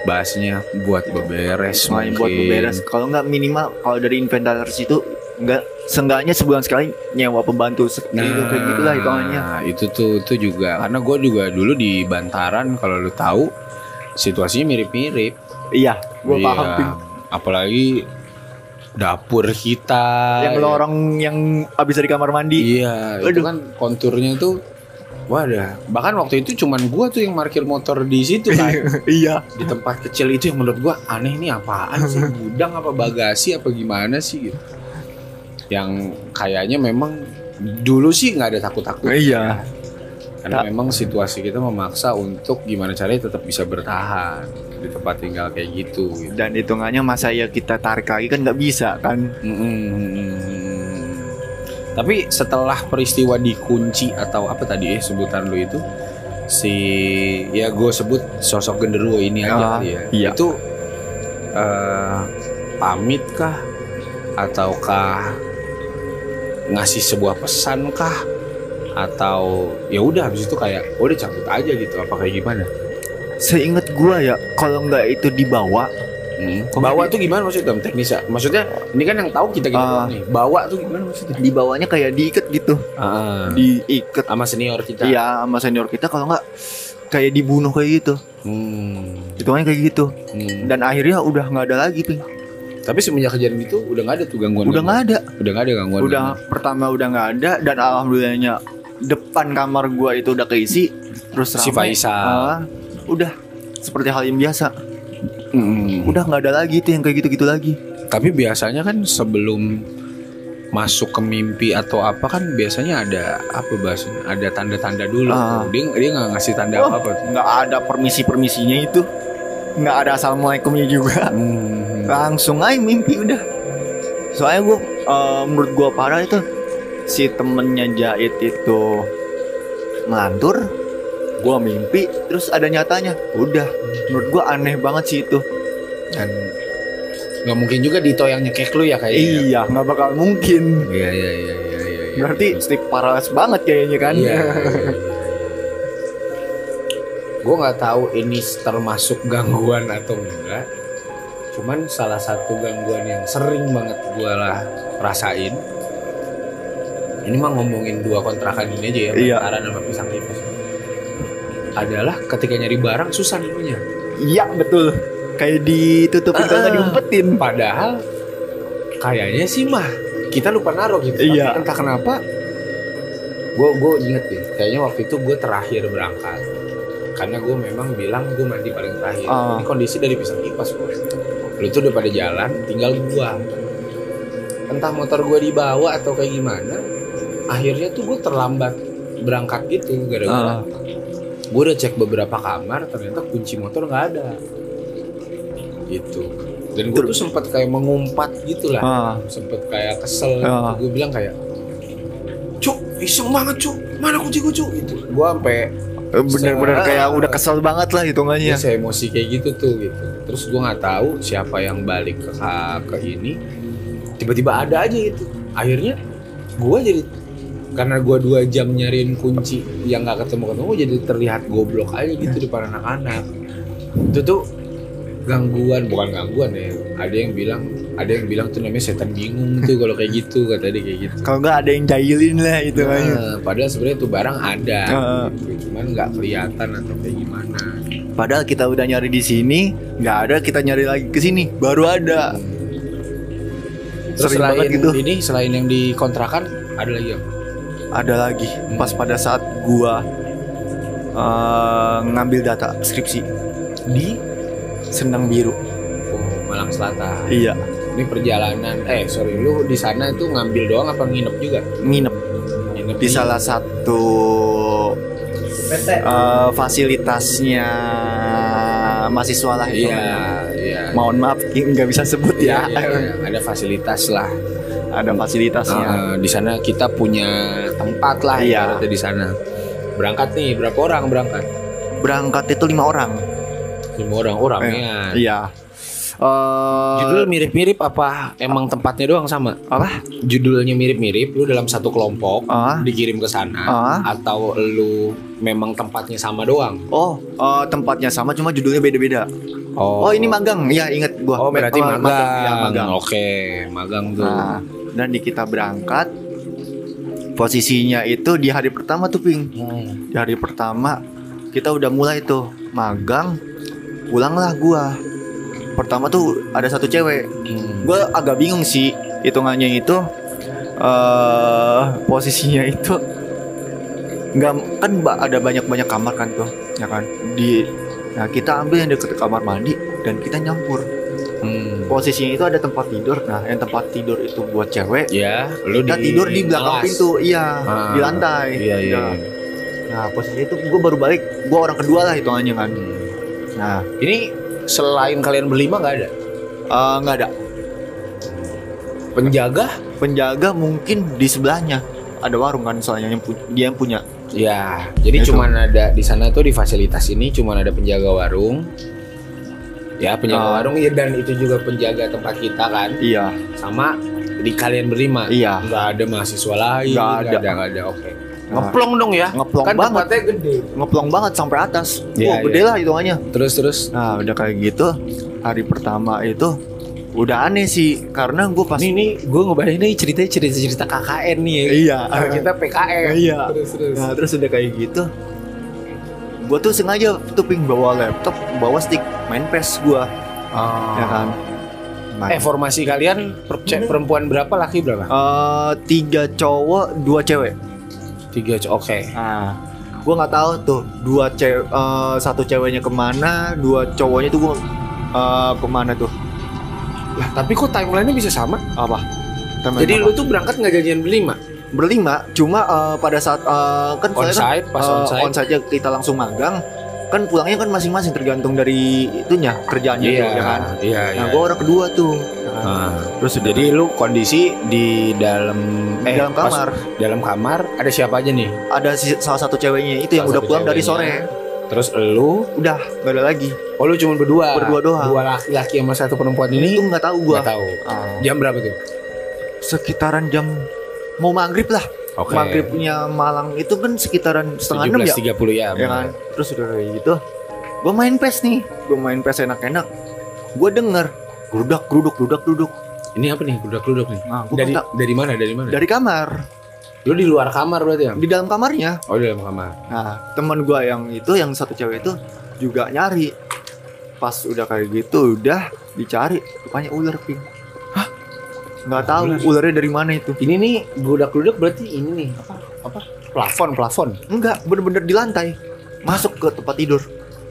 bahasnya buat beberes main buat mungkin. beberes kalau nggak minimal kalau dari inventaris itu nggak seenggaknya sebulan sekali nyewa pembantu seperti itu kayak gitulah hitungannya Nah, itu tuh itu juga karena gue juga dulu di Bantaran kalau lu tahu situasinya mirip-mirip. iya gua Iya. paham. Apalagi dapur kita yang lorong yang abis dari kamar mandi Iya, itu Aduh. kan konturnya tuh Wadah, bahkan waktu itu cuman gua tuh yang parkir motor di situ kan. iya di tempat kecil itu yang menurut gua aneh ini apaan sih gudang apa bagasi apa gimana sih gitu. Yang kayaknya memang dulu sih nggak ada takut-takut. Iya. Karena memang situasi kita memaksa untuk gimana caranya tetap bisa bertahan di tempat tinggal kayak gitu. gitu. dan hitungannya masa ya kita tarik lagi kan nggak bisa kan Mm-mm. Tapi setelah peristiwa dikunci atau apa tadi ya sebutan lu itu si ya gue sebut sosok genderuwo ini aja kali ya. iya. Itu eh, pamit kah ataukah ngasih sebuah pesan kah atau ya udah habis itu kayak "Oh, udah cabut aja gitu apa kayak gimana? seingat gua ya kalau nggak itu dibawa Hmm. Bawa tuh gimana maksudnya teknisnya? Maksudnya ini kan yang tahu kita kita Ah. nih. Bawa tuh gimana maksudnya? dibawanya kayak diikat gitu Ah. diikat sama senior kita. iya sama senior kita kalau nggak kayak dibunuh kayak gitu Hmm. hitungannya kayak gitu Hmm. dan akhirnya udah nggak ada lagi ping Tapi semenjak kejadian itu udah nggak ada tuh gangguan. udah nggak ada Udah nggak ada gangguan. udah pertama udah nggak ada dan alhamdulillahnya depan kamar gua itu udah keisi terus Si ramai. Faisal. Ah, udah seperti hal yang biasa Hmm. udah nggak ada lagi tuh yang kayak gitu-gitu lagi Tapi biasanya kan sebelum masuk ke mimpi atau apa kan biasanya ada apa bahasanya ada tanda-tanda dulu Ah. tuh. dia dia nggak ngasih tanda Oh. apa nggak ada permisi permisinya itu nggak ada assalamualaikumnya juga Hmm. langsung aja mimpi udah soalnya gua eh, menurut gua parah itu si temennya Jahit itu ngelantur gua mimpi terus ada nyatanya udah menurut gua aneh banget sih itu Dan nggak mungkin juga Dito yang nyekek lu ya kayaknya. iya nggak bakal mungkin Iya iya iya iya iya. iya. berarti stick paralysis banget kayaknya kan Iya. gue nggak tahu ini termasuk gangguan atau enggak. Cuman salah satu gangguan yang sering banget gue lah rasain. Ini mah ngomongin dua kontrakan ini aja ya, Iya. Bentaran sama pisang tipis. Adalah ketika nyari barang susah nemunya. iya betul kayak ditutupin kalau nggak Ah. diumpetin Padahal kayaknya sih mah kita lupa naruh gitu. Iya. Tapi entah kenapa gue gue inget deh. Kayaknya waktu itu gue terakhir berangkat. Karena gue memang bilang gue mandi paling terakhir. Ah. Ini kondisi dari pisang kipas gue. Lu tuh udah pada jalan, tinggal gue. Entah motor gue dibawa atau kayak gimana. Akhirnya tuh gue terlambat berangkat gitu gara-gara Ah. gue udah cek beberapa kamar ternyata kunci motor nggak ada. Gitu. Dan gue tuh sempat kayak mengumpat gitu lah. Ah. sempet kayak kesel Ah. gue bilang kayak cuk iseng banget cuk. Mana kunci gue cuk? Gitu. Gue sampai Eh, bener-bener kayak udah kesel banget lah hitungannya ya saya emosi kayak gitu tuh gitu. Terus gue nggak tahu siapa yang balik ke ke ini. Tiba-tiba ada aja gitu. Akhirnya gue jadi karena gue dua jam nyariin kunci yang nggak ketemu ketemu jadi terlihat goblok aja gitu depan anak-anak itu tuh gangguan bukan gangguan ya ada yang bilang ada yang bilang tuh namanya setan bingung tuh kalau kayak gitu kata dia kayak gitu kalau nggak ada yang jahilin lah hitungannya Nah, padahal sebenarnya tuh barang ada gitu. cuman nggak kelihatan atau kayak gimana Padahal kita udah nyari di sini, nggak ada kita nyari lagi ke sini, baru ada. Terus Sering banget selain gitu. ini selain yang di kontrakan ada lagi apa? Ada lagi pas pada saat gua eh, ngambil data skripsi Di Sendang Biru. oh, Malang Selatan. Iya, Ini perjalanan eh sorry lu di sana itu ngambil doang apa nginep juga? nginep Nginep di salah satu eh, fasilitasnya mahasiswa lah Iya, hitungannya. iya. Mohon maaf nggak bisa sebut Iya, ya. iya, iya. ada fasilitas lah. Ada fasilitasnya. Nah, di sana kita punya tempat lah Iya. ibaratnya di sana. Berangkat nih, berapa orang berangkat? Berangkat itu lima orang. Lima orang orangnya. Iya. Eh, Judul mirip-mirip apa? Emang tempatnya doang sama? apa? Judulnya mirip-mirip, lu dalam satu kelompok Ah. dikirim ke sana Ah. atau lu memang tempatnya sama doang? Oh, eh, tempatnya sama cuma judulnya beda-beda. Oh, ini magang. Iya, inget gua. Oh, berarti Oh, magang. Iya, magang. Oke, magang tuh. Nah, dan di kita berangkat posisinya itu di hari pertama tuh, Ping. Hmm. Di hari pertama kita udah mulai tuh magang. Pulanglah gua. Pertama tuh ada satu cewek. Hmm. Gua agak bingung sih hitungannya itu eh posisinya itu nggak kan ada banyak-banyak kamar kan tuh, ya kan? Di Nah kita ambil yang deket kamar mandi dan kita nyampur. Hmm. Posisinya itu ada tempat tidur. Nah yang tempat tidur itu buat cewek. Ya, lu Kita tidur di belakang kelas. pintu, iya Ah, di lantai. Iya, iya. Nah, Nah posisinya itu gue baru balik, gue orang kedua lah hitungannya kan. Hmm. Nah Ini selain kalian berlima nggak ada eh, nggak ada penjaga? penjaga mungkin di sebelahnya ada warung kan soalnya yang dia yang punya. Ya, jadi Itu. cuman ada di sana tuh di fasilitas ini cuman ada penjaga warung. Ya, penjaga Ah. warung ya dan itu juga penjaga tempat kita kan. Iya, Sama di kalian berlima. iya. Nggak ada mahasiswa lain. Nggak ada. ada, nggak ada. Oke. Nah. Ngeplong dong ya. Ngeplong kan banget. tempatnya gede. Ngeplong banget sampai atas. Iya, Wah gede iya. lah hitungannya. Terus terus. Nah udah kayak gitu hari pertama itu udah aneh sih karena gue pas Nih nih gue ngebayangin nih ceritanya cerita cerita KKN nih ya. iya kita PKN. Iya. Terus terus. Nah terus udah kayak gitu gue tuh sengaja tuh ping bawa laptop bawa stick main PES gue ya kan Main. Eh formasi kalian per- ce- perempuan berapa laki berapa? Eh, tiga cowok dua cewek Tiga co- oke. nah gue nggak tahu tuh dua cewek satu ceweknya ke mana dua cowoknya tuh gue ke mana tuh Lah tapi kok timelinenya bisa sama? apa Temen Jadi apa? lu tuh berangkat nggak janjian berlima? Berlima cuma eh, pada saat eh, kan saya kan Onsite, pas eh, onsite. onsite-nya kita langsung magang kan pulangnya kan masing-masing tergantung dari itunya kerjaannya tuh, ya kan Iya, nah gue orang kedua tuh ya kan? Ah, terus udah jadi lu kondisi di dalam di dalam pas- kamar dalam kamar ada siapa aja nih? ada si- salah satu ceweknya itu yang Salah udah satu pulang dari sore. Terus lu, udah gak ada lagi oh lu cuma berdua. Berdua doang. Dua laki-laki sama satu perempuan ini tuh nggak tahu gue nggak tahu. Jam berapa tuh? sekitaran jam mau maghrib lah Oke. maghribnya Malang itu kan sekitaran setengah enam ya 17.30 ya. ya kan terus udah kayak gitu gue main pes nih gue main pes enak-enak gue denger gerudak geruduk gerudak geruduk Ini apa nih? Gludak-gludak nih. nah, Dari kata, dari mana? Dari mana? dari kamar Lu di luar kamar berarti ya? di dalam kamarnya Oh, di dalam kamar. nah teman gue yang itu yang satu cewek itu juga nyari pas udah kayak gitu udah dicari rupanya ular ping hah nggak tahu Ular? ularnya dari mana itu Ini nih gludak-gludak berarti ini nih apa? Apa? Plafon, plafon. enggak bener-bener di lantai masuk ke tempat tidur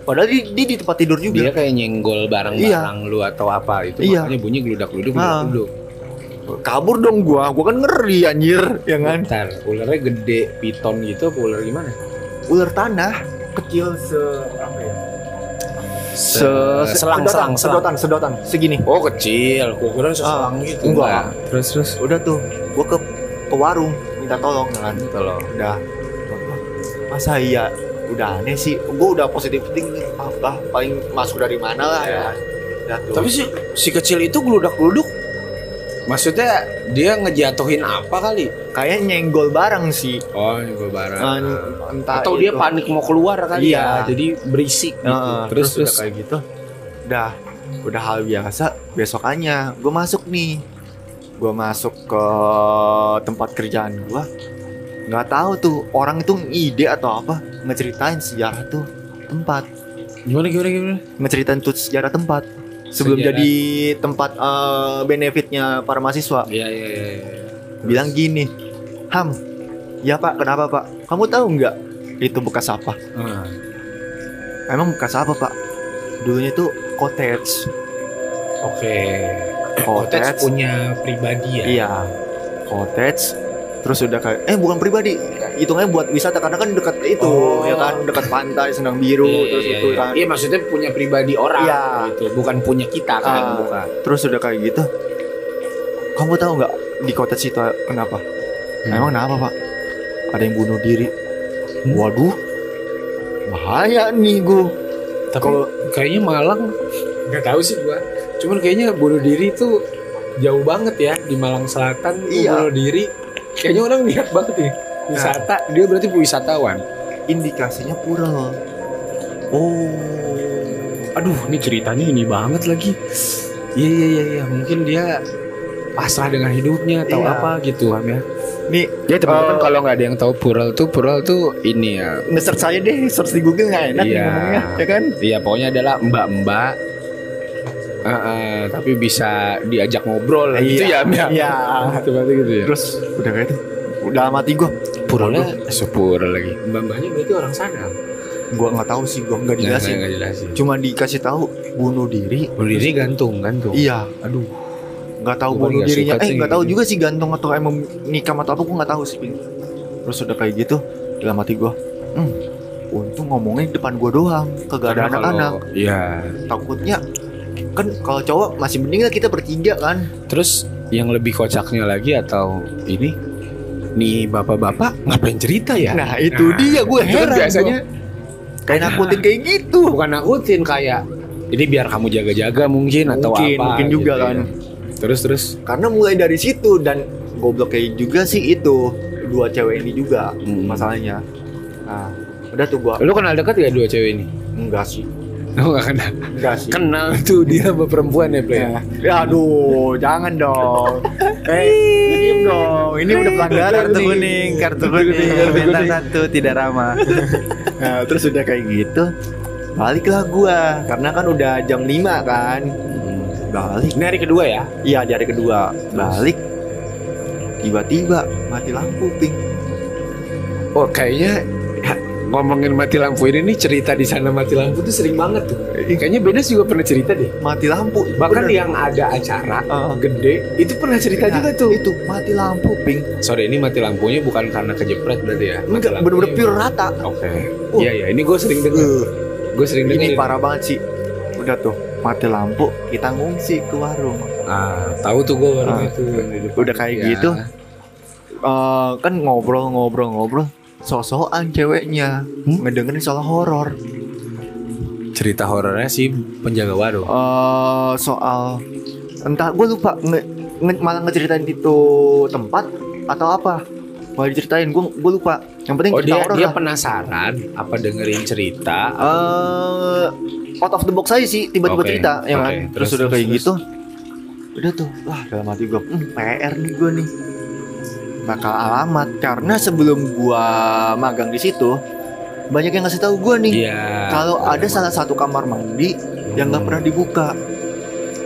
padahal dia, dia di tempat tidur juga Dia kayak nyenggol barang-barang lu atau apa itu Iya. makanya bunyi gludak-gluduk Ah. gludak-gluduk. kabur dong gua gua kan ngeri anjir ya kan Bentar, ularnya gede piton gitu apa ular gimana? ular tanah kecil se apa ya Se- se, selang, sedotan, selang, sedotan sedotan. Segini. Oh kecil, gua kira seselang gitu. enggak. Terus terus. udah tuh gua ke ke warung minta tolong ya kan? Tolong. udah. Masa iya? Udah aneh sih. Gua udah positif thinking ah, ah, paling masuk dari mana lah ya udah tuh. Tapi si si kecil itu gludak-gluduk Maksudnya dia ngejatuhin apa kali? kayak nyenggol barang sih Oh, gua barang. Ah, entah Atau dia itu. panik mau keluar kali Iya. ya. Jadi berisik gitu. Terus terus, terus udah kayak gitu udah udah hal biasa besokannya gue masuk nih gue masuk ke tempat kerjaan gue nggak tahu tuh orang itu ide atau apa ngeceritain sejarah tuh tempat gimana gimana gimana? ngeceritain tuh sejarah tempat sebelum Sejarah. jadi tempat eh, benefitnya para mahasiswa Iya iya iya. iya. bilang gini ham ya pak kenapa pak kamu tahu nggak itu bekas apa Ah. emang bekas apa pak dulunya tuh cottage Oke. Cottage cottage punya pribadi ya. Iya, cottage. Terus udah kayak, eh bukan pribadi, hitungnya buat wisata karena kan dekat itu, Oh. ya kan dekat pantai, senang biru, Iya, terus iya, itu iya. kan. Iya maksudnya punya pribadi orang Iya. gitu, bukan punya kita kan, Ah. bukan. Terus udah kayak gitu, kamu tahu nggak di cottage itu kenapa? Hmm. Emang kenapa pak? Ada yang bunuh diri. Waduh, bahaya nih gue. Tapi Kalau kayaknya Malang nggak tahu sih gua. Cuman kayaknya bunuh diri itu jauh banget ya di Malang Selatan Iya. bunuh diri. Kayaknya orang niat banget nih. Wisata, dia berarti wisatawan. indikasinya pura. Oh, Aduh, ini ceritanya ini banget lagi. Iya iya iya, iya. mungkin dia pasrah dengan hidupnya atau Iya. apa gitu Am ya. nih Ya teman-teman Eh, kalau nggak ada yang tahu Pural tuh Pural tuh ini ya. nge-search saya deh, search di Google nggak enak Iya. ngomongnya, ya kan? Iya pokoknya adalah mbak-mbak. Eh, eh, tapi bisa diajak ngobrol gitu ya, Am, ya. Iya. Gitu berarti gitu ya. Terus udah kayak itu, udah mati gue. Puralnya sepur lagi. Mbak-mbaknya berarti orang sana. Gua nggak tahu sih, gua nggak dijelasin. nggak jelasin. Cuma dikasih tahu bunuh diri. Bunuh diri gantung gantung. Iya, Aduh. nggak tahu Gua bunuh dirinya. Eh nggak tahu gitu. juga sih gantung atau emang nikam atau apa, gua nggak tahu sih. Terus udah kayak gitu, dalam hati gua, hmm, untung ngomongnya di depan gua doang, kagak ada anak-anak. Iya. Takutnya kan kalau cowok masih mending kita bertiga kan. Terus yang lebih kocaknya lagi atau ini nih bapak-bapak ngapain cerita ya? Nah itu dia gue kan heran. biasanya gua. kayak nakutin kayak gitu. bukan nakutin kayak jadi biar kamu jaga-jaga mungkin, atau Mungkin, apa mungkin juga gitu kan. ya. terus terus Karena mulai dari situ dan goblok kayak juga sih itu dua cewek ini juga Hmm. masalahnya. Nah, udah tuh gua lu kenal dekat gak dua cewek ini enggak sih. Oh gak kenal. Enggak sih. Kenal tuh dia sama perempuan ya, Play. Ya, ya aduh, jangan dong. Eh, diem dong. Ini udah pelanggaran Kartu kuning, kartu kuning, kartu satu tidak ramah. Nah, terus udah kayak gitu. Baliklah gua karena kan udah jam 5 kan. Balik. Ini hari kedua ya? Iya, di hari kedua. Balik. Tiba-tiba mati lampu, Ping. Oh kayaknya ya, ngomongin mati lampu ini nih cerita di sana mati lampu tuh sering banget tuh. Kayaknya Benes juga pernah cerita deh. Mati lampu. Bahkan Bener. yang ada acara Heeh. gede itu pernah cerita Nah, juga tuh. Itu mati lampu, Ping. Sorry ini mati lampunya bukan karena kejepret berarti ya? Enggak, bener-bener pure rata. Oke. Uh. Iya iya ini gue sering denger. Uh, Gue sering denger. ini parah banget sih. Udah tuh, mati lampu, kita ngungsi ke warung. Ah tahu tuh gue warung Ah. itu. Udah kayak Ya. gitu. Eh, kan ngobrol-ngobrol-ngobrol sosokan ceweknya. Ngedengerin soal horor. Cerita horornya sih penjaga warung. Eh, soal entah gue lupa nge, nge- malah ngeceritain itu tempat atau apa. Malah diceritain gue gue lupa. Yang penting Oh dia dia lah. penasaran apa dengerin cerita? Eh, out of the box aja sih tiba-tiba Oke, cerita ya kan? Oke. terus, Terus, udah kayak terus. gitu. Udah tuh wah dalam hati gue hmm, PR nih gue nih bakal alamat karena sebelum gua magang di situ banyak yang ngasih tahu gue nih Iya. kalau ada salah satu kamar mandi yang nggak Hmm. pernah dibuka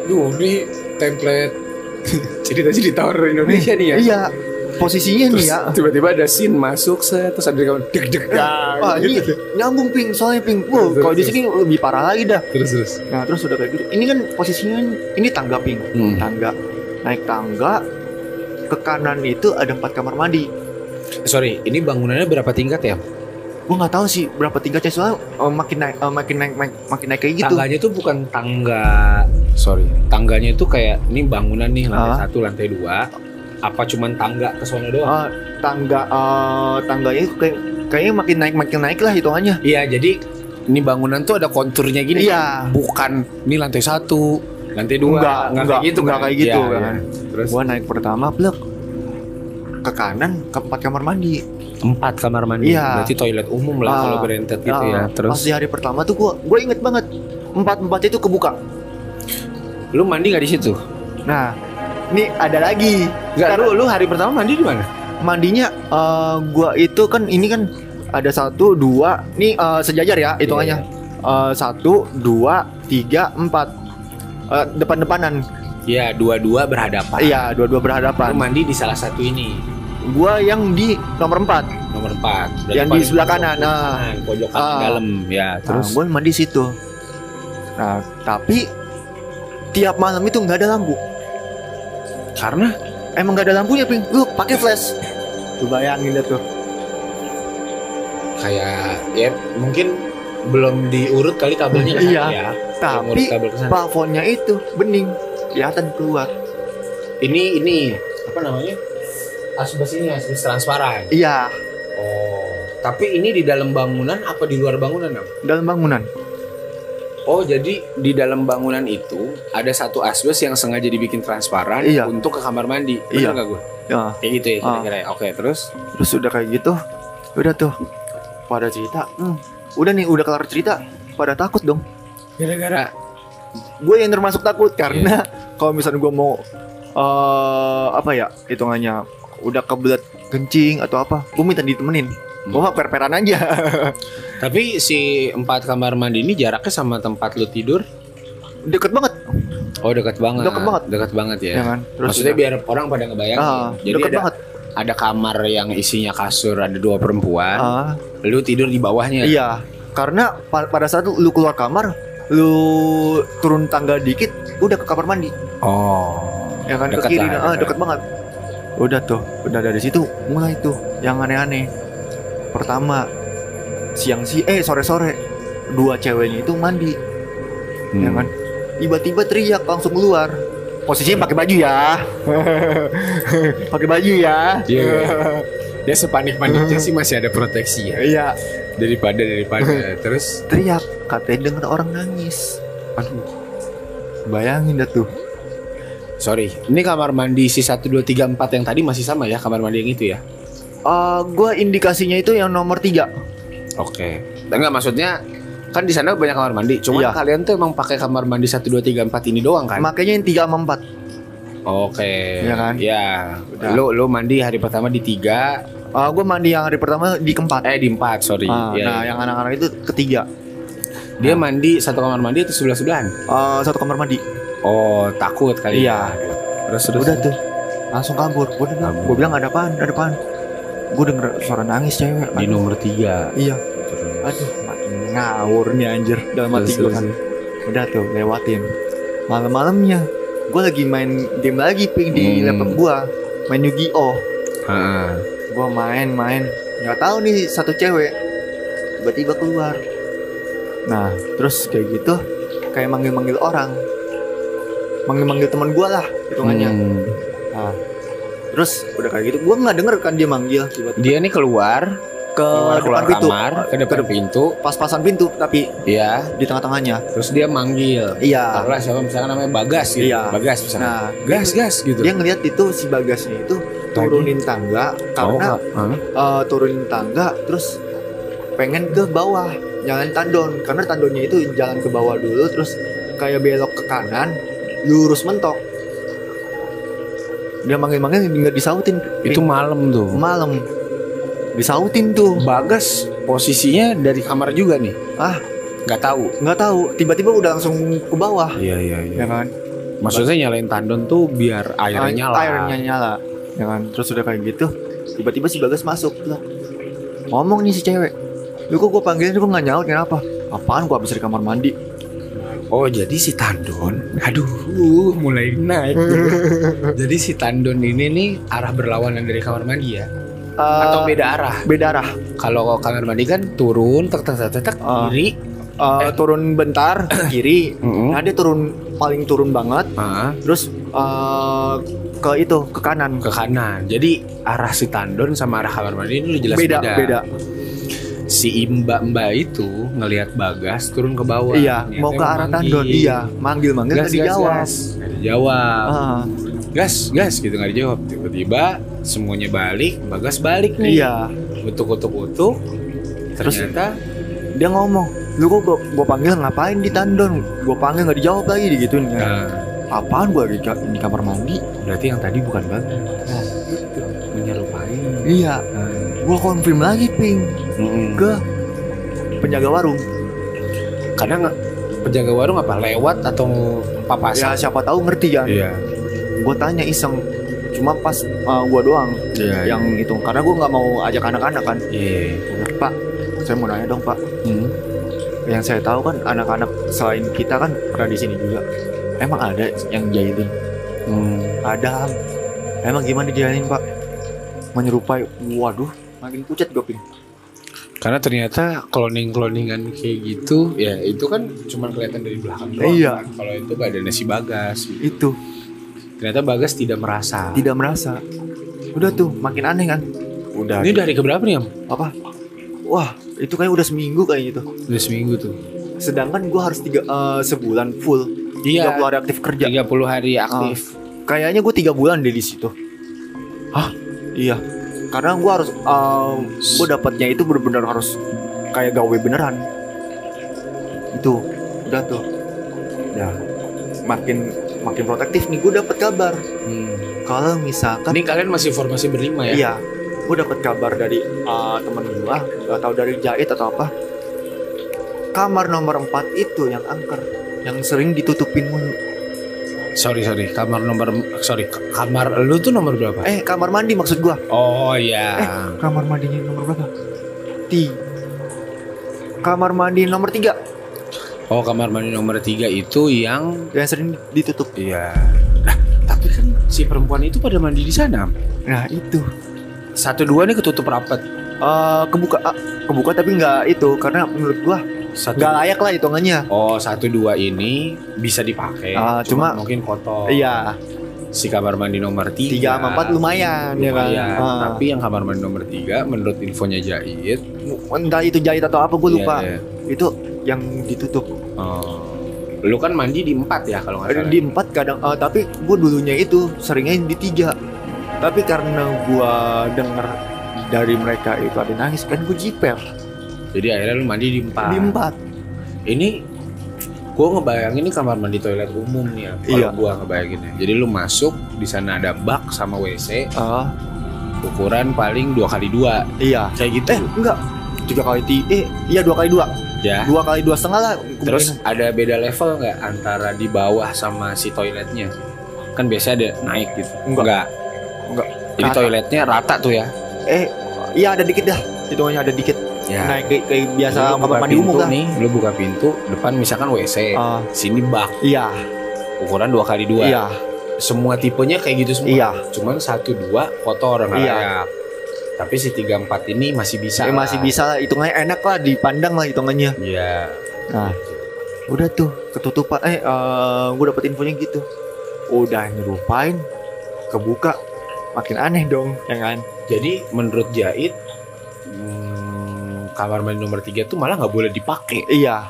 Duh, ini template cerita-cerita horor Indonesia nih ya. iya posisinya Terus nih ya tiba-tiba ada scene masuk set terus ada kamu deg deg Wah, ini nyambung ping soalnya ping wow Terus, kalau di sini lebih parah lagi dah terus terus. nah terus udah kayak gitu ini kan posisinya ini tangga ping Hmm. tangga naik tangga ke kanan itu ada empat kamar mandi Sorry, ini bangunannya berapa tingkat ya? gua nggak tahu sih berapa tingkatnya soalnya eh, makin naik eh, makin naik makin, makin naik kayak gitu Tangganya tuh bukan tangga, sorry, tangganya itu kayak ini bangunan nih lantai Ah. satu, lantai dua. Apa cuman tangga ke sana doang? Eh, tangga eh, tangganya itu kayak kayaknya makin naik makin naik lah hitungannya Iya, jadi ini bangunan tuh ada konturnya gini. Iya. Bukan ini lantai satu, lantai dua. Enggak, enggak, kayak gitu enggak kan? kayak gitu Iya, kan. iya. Terus gua naik pertama blek ke kanan ke empat kamar mandi empat kamar mandi. Iya. Berarti toilet umum lah Ah. kalau berentet gitu Ah, ya. Terus pas di hari pertama tuh gua gua inget banget empat empatnya itu kebuka lu mandi nggak di situ? nah ini ada lagi Enggak, lu lu hari pertama mandi di mana? mandinya eh, gua itu kan ini kan ada satu dua nih eh, sejajar ya hitungannya Eh, satu dua tiga empat Eh, depan-depanan Iya, dua-dua berhadapan. iya dua-dua Lu berhadapan mandi di salah satu ini, gua yang di nomor empat nomor empat. Berarti Yang di sebelah kanan, nah. pojok kanan Ah. dalam. Ya, terus terus gue mandi situ nah tapi tiap malam itu nggak ada lampu karena emang nggak ada lampunya ping lu pakai flash lu bayangin deh tuh kayak ya mungkin belum diurut kali kabelnya kan Iya. ya. tapi kabel plafonnya itu bening kelihatan keluar Ini ini apa namanya? Asbes ini asbes transparan. iya Oh, tapi ini di dalam bangunan apa di luar bangunan, Am? dalam bangunan Oh, jadi di dalam bangunan itu ada satu asbes yang sengaja dibikin transparan Iya. untuk ke kamar mandi. Iya. Bener nggak gue? ya Kayak gitu ya Ah. kira-kira. ya? Oke, terus terus udah kayak gitu udah tuh pada cerita hmm, udah nih udah kelar cerita pada takut dong gara-gara gue yang termasuk takut karena Iya. kalau misalnya gue mau eh apa ya hitungannya udah kebelet kencing atau apa gue minta ditemenin Hmm. gue mah perperan aja Tapi si empat kamar mandi ini jaraknya sama tempat lu tidur? deket banget Oh dekat banget. Deket banget. Dekat banget ya. ya kan terus Maksudnya udah- biar orang pada ngebayang. ah, Jadi deket ada banget ada kamar yang isinya kasur ada dua perempuan. Ah, Lu tidur di bawahnya. iya karena pa- pada saat lu keluar kamar lu turun tangga dikit udah ke kamar mandi Oh. ya kan Deket ke kiri lah, ah, deket. banget udah tuh udah dari situ mulai tuh yang aneh-aneh pertama siang si eh sore-sore dua ceweknya itu mandi Hmm. ya kan tiba-tiba teriak langsung keluar posisinya pakai baju ya. Pakai baju ya. Iya. Dia sepanik-paniknya sih masih ada proteksi ya. Iya. Daripada daripada. Terus? Teriak. Katanya denger orang nangis. Aduh. Bayangin dah tuh. Sorry. Ini kamar mandi si 1 2 3 4 yang tadi masih sama ya? Kamar mandi yang itu ya? Eh, gua indikasinya itu yang nomor tiga. Oke. Enggak maksudnya kan di sana banyak kamar mandi. Cuma Iya. kalian tuh emang pakai kamar mandi 1 2 3 4 ini doang kan? Makanya yang 3 sama 4 Oke. Iya kan? Ya. Udah. Lu lu mandi hari pertama di 3, uh, Gue mandi yang hari pertama di keempat eh di 4, sorry. Ah, Iya, Nah iya. yang anak-anak itu ketiga Dia mandi satu kamar mandi atau sebelah-sebelahan? uh, Satu kamar mandi Oh, takut kali Iya. ya. Terus terus. Udah tuh Langsung kabur Gue bilang, Kabur. gua bilang ada apaan Ada apaan Gue denger suara nangis cewek di nomor 3. Iya Aduh ngawur nih anjir. Dalam hati gue kan. Udah tuh lewatin. Malam-malamnya Gue lagi main game lagi ping di Hmm. laptop gue Main Yu-Gi-Oh. Heeh. Gue main-main nggak tahu nih satu cewek Tiba-tiba keluar. Nah terus kayak gitu Kayak manggil-manggil orang. Manggil-manggil teman gue lah Hitungannya. Hmm. Nah Terus udah kayak gitu Gue nggak denger kan dia manggil Tiba-tiba. Dia nih keluar, ke keluar, keluar depan pintu kamar, ke depan pintu, Pas-pasan pintu Tapi ya. di tengah-tengahnya Terus dia manggil. Iya Taruhlah siapa misalkan namanya Bagas gitu. Iya. Bagas misalkan. Nah gas gas gitu. dia ngelihat itu si bagasnya itu turunin tangga karena Oh, Hah? eh, turunin tangga terus pengen ke bawah jangan tandon karena tandonnya itu jalan ke bawah dulu terus kayak belok ke kanan lurus mentok dia manggil-manggil nggak disautin itu malam tuh. malam disautin tuh. Bagas posisinya dari kamar juga nih. ah. Nggak tahu. nggak tahu. Tiba-tiba udah langsung ke bawah. Iya iya ya kan? Maksudnya nyalain tandon tuh biar airnya Air- nyala. airnya nyala. Ya kan? Terus udah kayak gitu tiba-tiba si bagas masuk lah ngomong nih si cewek. Lu kok gue panggilin lu nggak nyaut kenapa? Apaan gue habis dari kamar mandi? Oh jadi si tandon, aduh mulai naik. jadi si tandon ini nih arah berlawanan dari kamar mandi ya? Atau Eh, beda arah? beda arah Kalau kamar mandi kan turun, tek tek tek tek, Ah. kiri. Eh, turun bentar kiri nah dia turun paling turun banget Ah, terus eh, ke itu ke kanan ke kanan. Jadi arah si tandon sama arah kamar mandi ini udah jelas beda beda. beda Si mbak mbak itu ngelihat bagas turun ke bawah. iya Niatnya mau ke arah manggil. tandon iya manggil manggil Gas, gas, dijawab gas. Ah, Gas, gas gitu nggak dijawab. Tiba-tiba semuanya balik, bagas balik nih. iya Utuk-utuk-utuk. Terus- Ternyata dia ngomong lu kok gua, gua panggil ngapain di tandon gua panggil nggak dijawab lagi digituin kan nah, apaan gua di, di kamar mandi berarti yang tadi bukan bagas. Menyerupai. iya Nah, gua konfirm lagi ping mm-mm. ke penjaga warung Karena nggak penjaga warung apa lewat atau ya papasan? siapa tahu ngerti kan Iya. Gua tanya iseng cuma pas uh, gua doang Iya. yang itu karena gua nggak mau ajak anak-anak kan Iya. Bilang, pak saya mau nanya dong pak Hmm. yang saya tahu kan anak-anak selain kita kan pernah di sini juga emang ada yang jahilin Hmm. ada emang gimana dijahilin pak menyerupai waduh makin pucat gue Karena ternyata cloning-cloningan kayak gitu, ya itu kan cuma kelihatan dari belakang doang. Iya. kan. Kalau itu badannya si Bagas. itu Ternyata Bagas tidak merasa. tidak merasa. Udah tuh makin aneh kan? Udah. Ini dari keberapa nih, Am? apa? Wah itu kayak udah seminggu kayak gitu Udah seminggu tuh. sedangkan gua harus tiga eh, sebulan full. Iya. 30 hari aktif kerja. 30 hari aktif. kayaknya gue tiga bulan deh di situ. Hah? iya. Karena gue harus gue dapatnya itu benar-benar harus kayak gawe beneran. Itu. Udah tuh. Ya makin makin protektif nih gue dapat kabar. Hmm. kalau misalkan Ini kalian masih formasi berlima ya? iya. Gue dapat kabar dari uh, temen gue atau dari jahit atau apa. Kamar nomor 4 itu yang angker yang sering ditutupin mulu. Sorry sorry, kamar nomor sorry. Kamar lu tuh nomor berapa? eh kamar mandi maksud gue Oh iya. kamar mandinya nomor berapa? Ti kamar mandi nomor tiga Oh kamar mandi nomor tiga itu yang yang sering ditutup iya. Nah, tapi kan si perempuan itu pada mandi di sana. Nah itu Satu dua nih ketutup rapat. Eh kebuka ah, kebuka tapi nggak itu karena menurut gua Satu. nggak layak lah hitungannya Oh satu dua ini bisa dipakai. Ah, cuma- mungkin kotor. iya Si kamar mandi nomor tiga. tiga sama empat lumayan, ya kan Lumayan. Ah. Tapi yang kamar mandi nomor tiga menurut infonya Jahit. entah itu jahit atau apa gue lupa Iya, iya. itu yang ditutup Oh. Lu kan mandi di empat ya kalau nggak salah. di empat kadang eh, tapi gue dulunya itu seringnya di tiga tapi karena gua denger dari mereka itu ada nangis kan gue jiper Jadi akhirnya lu mandi di empat. di empat ini gua ngebayangin ini kamar mandi toilet umum nih ya. Kalau Iya. gua ngebayanginnya. Jadi lu masuk di sana ada bak sama WC Ah, ukuran paling dua kali dua iya. kayak gitu. Eh, enggak. Tiga kali ti, eh, iya dua kali dua. Ya. Dua kali dua setengah lah. Terus ada beda level nggak antara di bawah sama si toiletnya? Kan biasanya ada naik gitu. Enggak. Enggak. Jadi Rata. toiletnya rata tuh ya. eh, iya ada dikit dah. Hitungannya ada dikit. Ya. Naik kayak, kayak biasa Lu kamar mandi umum lah. nih, lu buka pintu, depan misalkan WC, Ah, sini bak, iya, ukuran dua kali dua. iya, Semua tipenya kayak gitu semua. iya. Cuman satu dua kotor Iya. layak. Tapi si tiga empat ini masih bisa. Eh, lah. masih bisa lah. Hitungannya enak lah, dipandang lah hitungannya. Iya. Nah, udah tuh ketutupan. Eh, eh gue dapet infonya gitu. Udah nyerupain, kebuka, makin aneh dong, ya kan? Jadi menurut Jahit, hmm, kamar mandi nomor tiga tuh malah nggak boleh dipakai. Iya.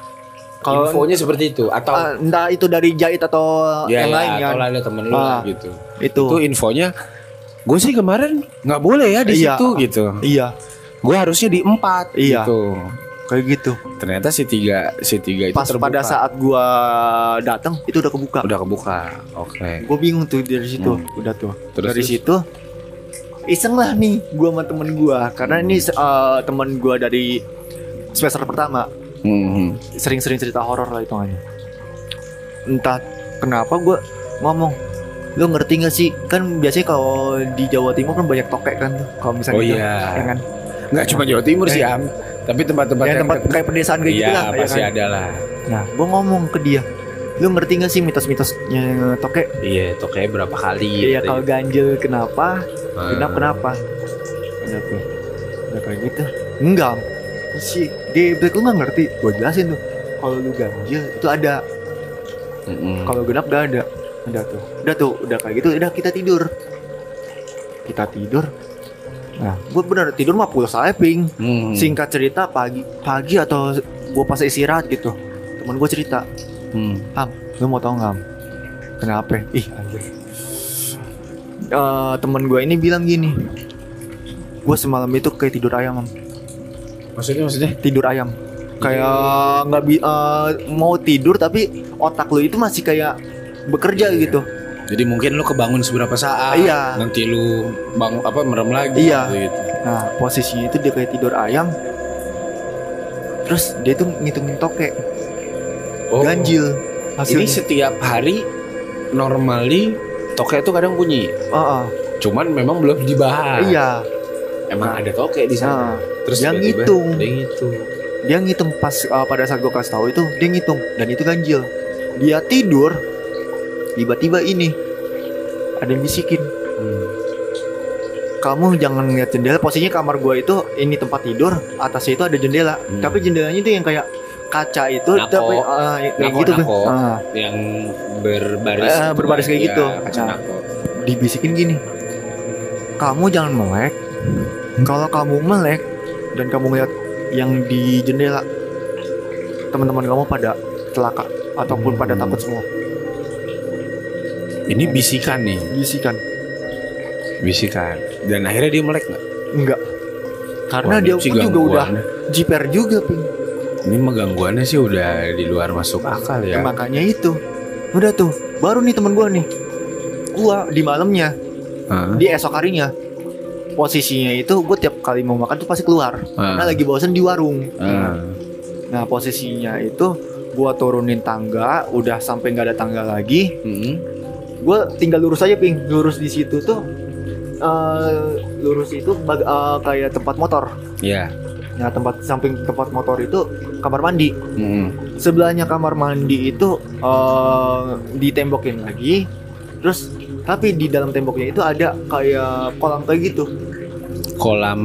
Kalau Infonya seperti itu atau Ah, entah itu dari jahit atau ya, yang ya, lain atau kan. ada temen lu Ah. gitu. Itu. Itu infonya gue sih kemarin nggak boleh ya di Iya. situ gitu. Iya, Gue harusnya di empat Iya. gitu. kayak gitu. Ternyata si tiga si tiga itu Pas terbuka. pada saat gua datang itu udah kebuka. udah kebuka. Oke. Gue bingung tuh dari situ. Hmm. Udah tuh. Terus dari terus? situ iseng lah nih gua sama temen gua karena ini eh, temen gua dari semester pertama Hmm. sering-sering cerita horor lah hitungannya. Entah kenapa gua ngomong lu ngerti gak sih kan biasanya kalau di Jawa Timur kan banyak tokek kan tuh kalau misalnya Oh gitu, iya. ya kan Nggak cuma Jawa Timur sih Eh. Am. Tapi tempat-tempat ya tempat kayak pedesaan kayak gitu Iya lah ya pasti kan? ada lah. nah gua ngomong ke dia lu ngerti gak sih mitos-mitosnya tokek Iya, kayak berapa kali? Iya gitu. kalau ganjil kenapa Ah. genap kenapa tuh udah kayak gitu enggak si geblek lu nggak ngerti gue jelasin tuh kalau lu ganjil itu ada Mm-mm. kalau genap gak ada udah tuh udah tuh udah kayak gitu udah kita tidur kita tidur nah gue bener tidur mah pulas aja ping Hmm. singkat cerita pagi pagi atau gue pas istirahat gitu teman gue cerita Hmm. Ham lu mau tau nggak Ham? kenapa ih anjir Eh, temen gue ini bilang gini gue semalam itu kayak tidur ayam Ham. Maksudnya maksudnya? tidur ayam kayak nggak bi eh, mau tidur tapi otak lu itu masih kayak bekerja Iya. gitu Jadi mungkin lu kebangun seberapa saat? Iya. Nanti lu bang apa merem lagi? Iya. Gitu. nah posisi itu dia kayak tidur ayam terus dia tuh ngitungin tokek Oh. ganjil Ini hasilnya setiap hari normally toke itu kadang bunyi. Ah, ah. Cuman memang belum dibahas. iya Emang ada toke di sana. Nah, Terus dia tiba-tiba ngitung. Dia ngitung. dia ngitung pas uh, pada saat gue kasih tahu itu dia ngitung dan itu ganjil dia tidur tiba-tiba ini ada yang bisikin Hmm. kamu jangan lihat jendela posisinya kamar gue itu ini tempat tidur atasnya itu ada jendela Hmm. tapi jendelanya itu yang kayak kaca itu Nako. tapi uh, kayak Nako, gitu tuh nako. Ah, Yang berbaris. Itu berbaris kan, kayak ya, gitu. Kaca Nah. nako. dibisikin gini kamu jangan melek kalau kamu melek dan kamu lihat yang di jendela teman-teman kamu pada celaka ataupun pada Hmm. takut semua Ini bisikan nih, bisikan bisikan. Dan akhirnya dia melek nggak? enggak karena Wah, dia pun juga udah jiper juga ping Ini mah gangguannya sih udah di luar masuk akal ya. makanya itu udah tuh baru nih temen gua nih gua di malamnya di esok harinya posisinya itu gue tiap kali mau makan tuh pasti keluar Ah. karena lagi bosen di warung Ah. nah posisinya itu gua turunin tangga udah sampai nggak ada tangga lagi Mm-mm. Gue tinggal lurus aja ping lurus di situ tuh eh, lurus itu bag- eh, kayak tempat motor Ya. nah tempat samping tempat motor itu kamar mandi Mm-mm. sebelahnya kamar mandi itu eh, ditembokin lagi terus tapi di dalam temboknya itu ada kayak kolam kayak gitu Kolam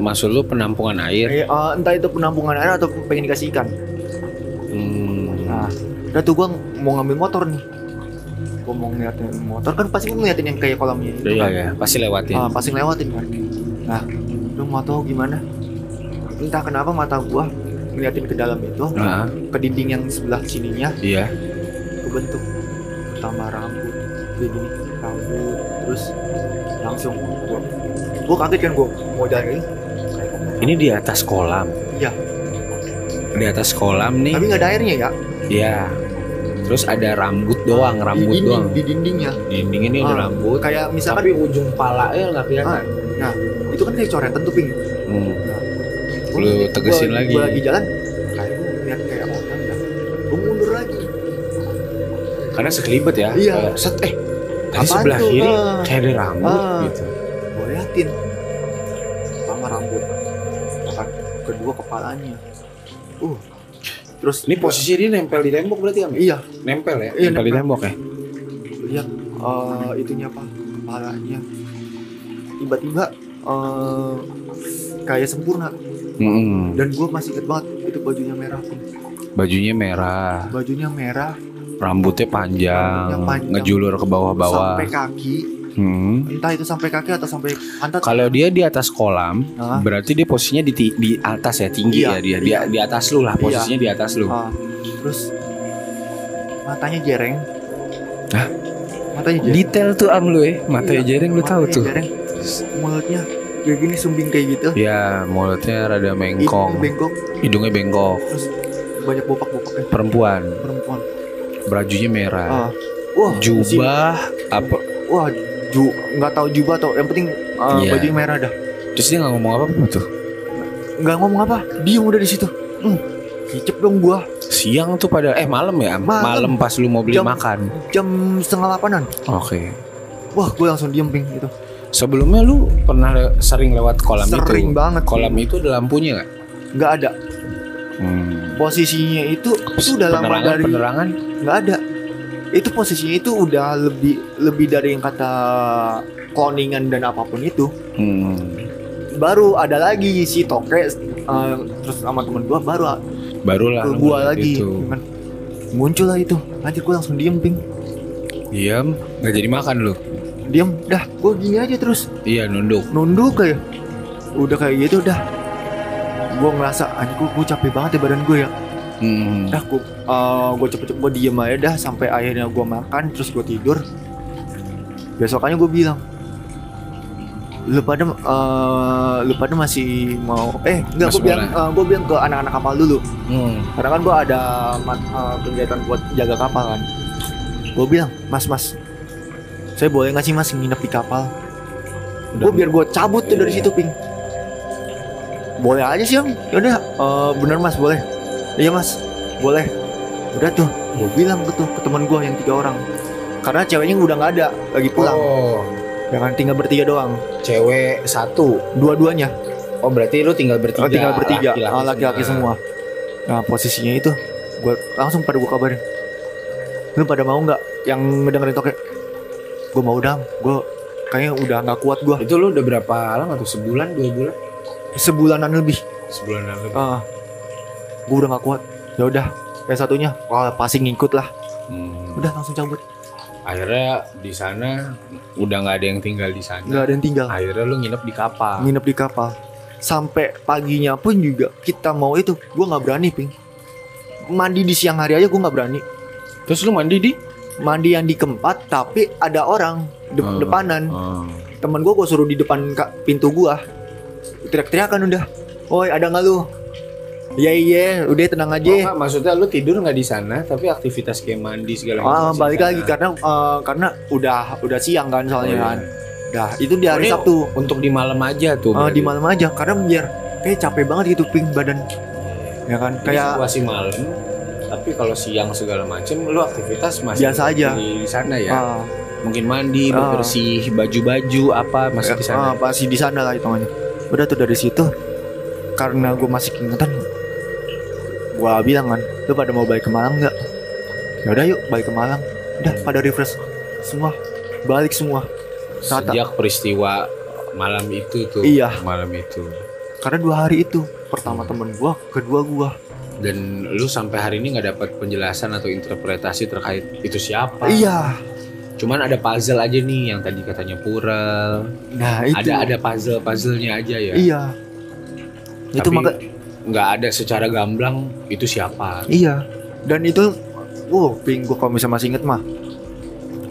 maksud lu penampungan air? Eh, entah itu penampungan air atau pengen dikasih ikan Hmm. nah udah tuh gue mau ngambil motor nih gue mau ngeliatin motor kan pasti gue ngeliatin yang kayak kolamnya itu Iya kan ya, pasti lewatin. Ah, pasti ngelewatin kan nah lu mau tahu gimana entah kenapa mata gua ngeliatin ke dalam itu Ah, ke dinding yang sebelah sininya iya. kebentuk pertama rambut kayak gini rambut terus langsung gua, gua kaget kan gua mau jalan Ini di atas kolam. iya di atas kolam nih. Tapi nggak ada airnya ya. Iya. Terus ada rambut doang, rambut di dinding, doang. Di dindingnya. Di dinding ini ada Ah, rambut. Kayak misalkan Tapi ujung palanya nggak kelihatan. nah itu kan kayak coretan tuh ping. Hmm. Gua- Lu tegesin gua- lagi. Gua lagi jalan kayak gua ngeliat kayak orang dah. Gua mundur lagi. Karena sekelibet ya. Iya. Kayak set eh tadi sebelah tuh? kiri Ah. kayak ada rambut Ah. gitu. Gua liatin sama rambut. Kedua kepalanya. Uh. Terus Ini posisi dia nempel di tembok berarti ya? Iya, Nempel ya? Iya, nempel di nempel. tembok ya? lihat eh, itunya apa? Kepalanya. Tiba-tiba eh kayak sempurna Mm-mm. dan gua masih inget banget itu bajunya merah. Bajunya merah, bajunya merah rambutnya panjang, Rambutnya panjang. ngejulur ke bawah-bawah. sampai kaki Hmm. entah itu sampai kaki atau sampai pantat Kalau dia di atas kolam, Ah. berarti dia posisinya di di atas ya tinggi Iya, ya dia. iya. Di, di atas lu lah Iya. posisinya di atas lu. Ah, terus matanya jereng Hah? matanya jereng Detail tuh am lu ya, matanya Iya, jereng lu tahu tuh. jereng. Terus mulutnya kayak gini sumbing kayak gitu Ya mulutnya rada mengkong, bengkok hidungnya bengkok. terus banyak bopak-bopaknya Perempuan, perempuan bajunya merah, ah. wah jubah apa? wah ju nggak tahu jubah atau yang penting uh, Iya. baju merah dah Terus dia nggak ngomong apa-apa tuh. nggak ngomong apa diem udah di situ hmm. kicep dong gua Siang tuh pada eh malam ya, Malam. malam pas lu mau beli Jam- makan. jam setengah delapanan Oke. wah gua langsung diem ping gitu Sebelumnya lu pernah le- sering lewat kolam itu? sering banget Kolam itu ada lampunya nggak? nggak ada Hmm. posisinya itu itu udah lama dari penerangan. nggak ada itu posisinya itu udah lebih lebih dari yang kata cloningan dan apa pun itu. Hmm. baru ada lagi si toke eh, terus sama temen gua baru Barulah ke lu gua lagi. itu. muncul lah itu. Nanti gua langsung diem ping. Diam, nggak jadi makan lu. diem. Dah gua gini aja terus. Iya nunduk. nunduk kayak udah kayak gitu dah. Gua ngerasa anjir gua, gua capek banget ya badan gue ya Hmm. dah gua eh, gua cepet-cepet gua diem aja dah sampai akhirnya gua makan terus gua tidur. Besokannya gua bilang lu pada eh, lu pada masih mau eh enggak gua bilang eh, gua bilang ke anak-anak kapal dulu. Hmm. karena kan gua ada mat- eh, kegiatan buat jaga kapal kan. Gua bilang mas mas saya boleh nggak sih mas nginep di kapal? Gue biar gue cabut tuh dari Iya. situ ping. Boleh aja sih om. Yaudah eh, bener mas boleh iya mas. Boleh. Udah tuh gue bilang ke tuh ke teman gue yang tiga orang. Karena ceweknya udah nggak ada lagi pulang. Oh, kan tinggal bertiga doang. Cewek satu. dua-duanya. Oh berarti lu tinggal bertiga. Oh, tinggal bertiga. Laki-laki Ah, laki-laki semua. nah posisinya itu gue langsung pada gue kabarin. Lu pada mau nggak yang ngedengerin toke gue mau dam. Gue kayaknya udah nggak kuat gue Itu lu udah berapa lama tuh? Sebulan, dua bulan? sebulanan lebih. Sebulan lalu. ah gue udah nggak kuat ya udah yang satunya wah pasti ngikut lah Hmm. udah langsung cabut Akhirnya di sana udah nggak ada yang tinggal di sana. nggak ada yang tinggal Akhirnya lu nginep di kapal. nginep di kapal sampai paginya pun juga kita mau itu gue nggak berani ping mandi di siang hari aja gue nggak berani Terus lu mandi di? mandi yang di keempat tapi ada orang de- Oh. depanan Oh. temen gue gue suruh di depan pintu gue teriak-teriakan udah woi ada nggak lu iya iya udah tenang Oh, aja nggak, maksudnya lu tidur nggak di sana, tapi aktivitas kayak mandi segala Ah, masih balik di lagi karena eh, karena udah udah siang kan Oh, soalnya iya. kan dah itu di Oh, hari ini Sabtu Untuk di malam aja tuh. Ah, di malam aja karena biar kayak capek banget gitu ping badan ya kan Ini kayak situasi malam, tapi kalau siang segala macem, lu aktivitas masih Biasa aja. di, sana ya. ah, Mungkin mandi, Ah. bersih baju-baju apa masih di sana. ah, masih di sana lah hitungannya udah tuh dari situ karena gue masih keingetan gue bilang kan lu pada mau balik ke Malang nggak ya udah yuk balik ke Malang udah pada refresh semua balik semua rata Sejak peristiwa malam itu tuh. Iya. Malam itu. karena dua hari itu pertama temen gue kedua gue Dan lu sampai hari ini nggak dapat penjelasan atau interpretasi terkait itu siapa. iya Cuman ada puzzle aja nih yang tadi katanya Purel. nah itu Ada ada puzzle puzzlenya aja ya. iya itu Tapi maka nggak ada secara gamblang itu siapa. Iya. Dan itu wow, ping gua kalau misalnya masih inget mah.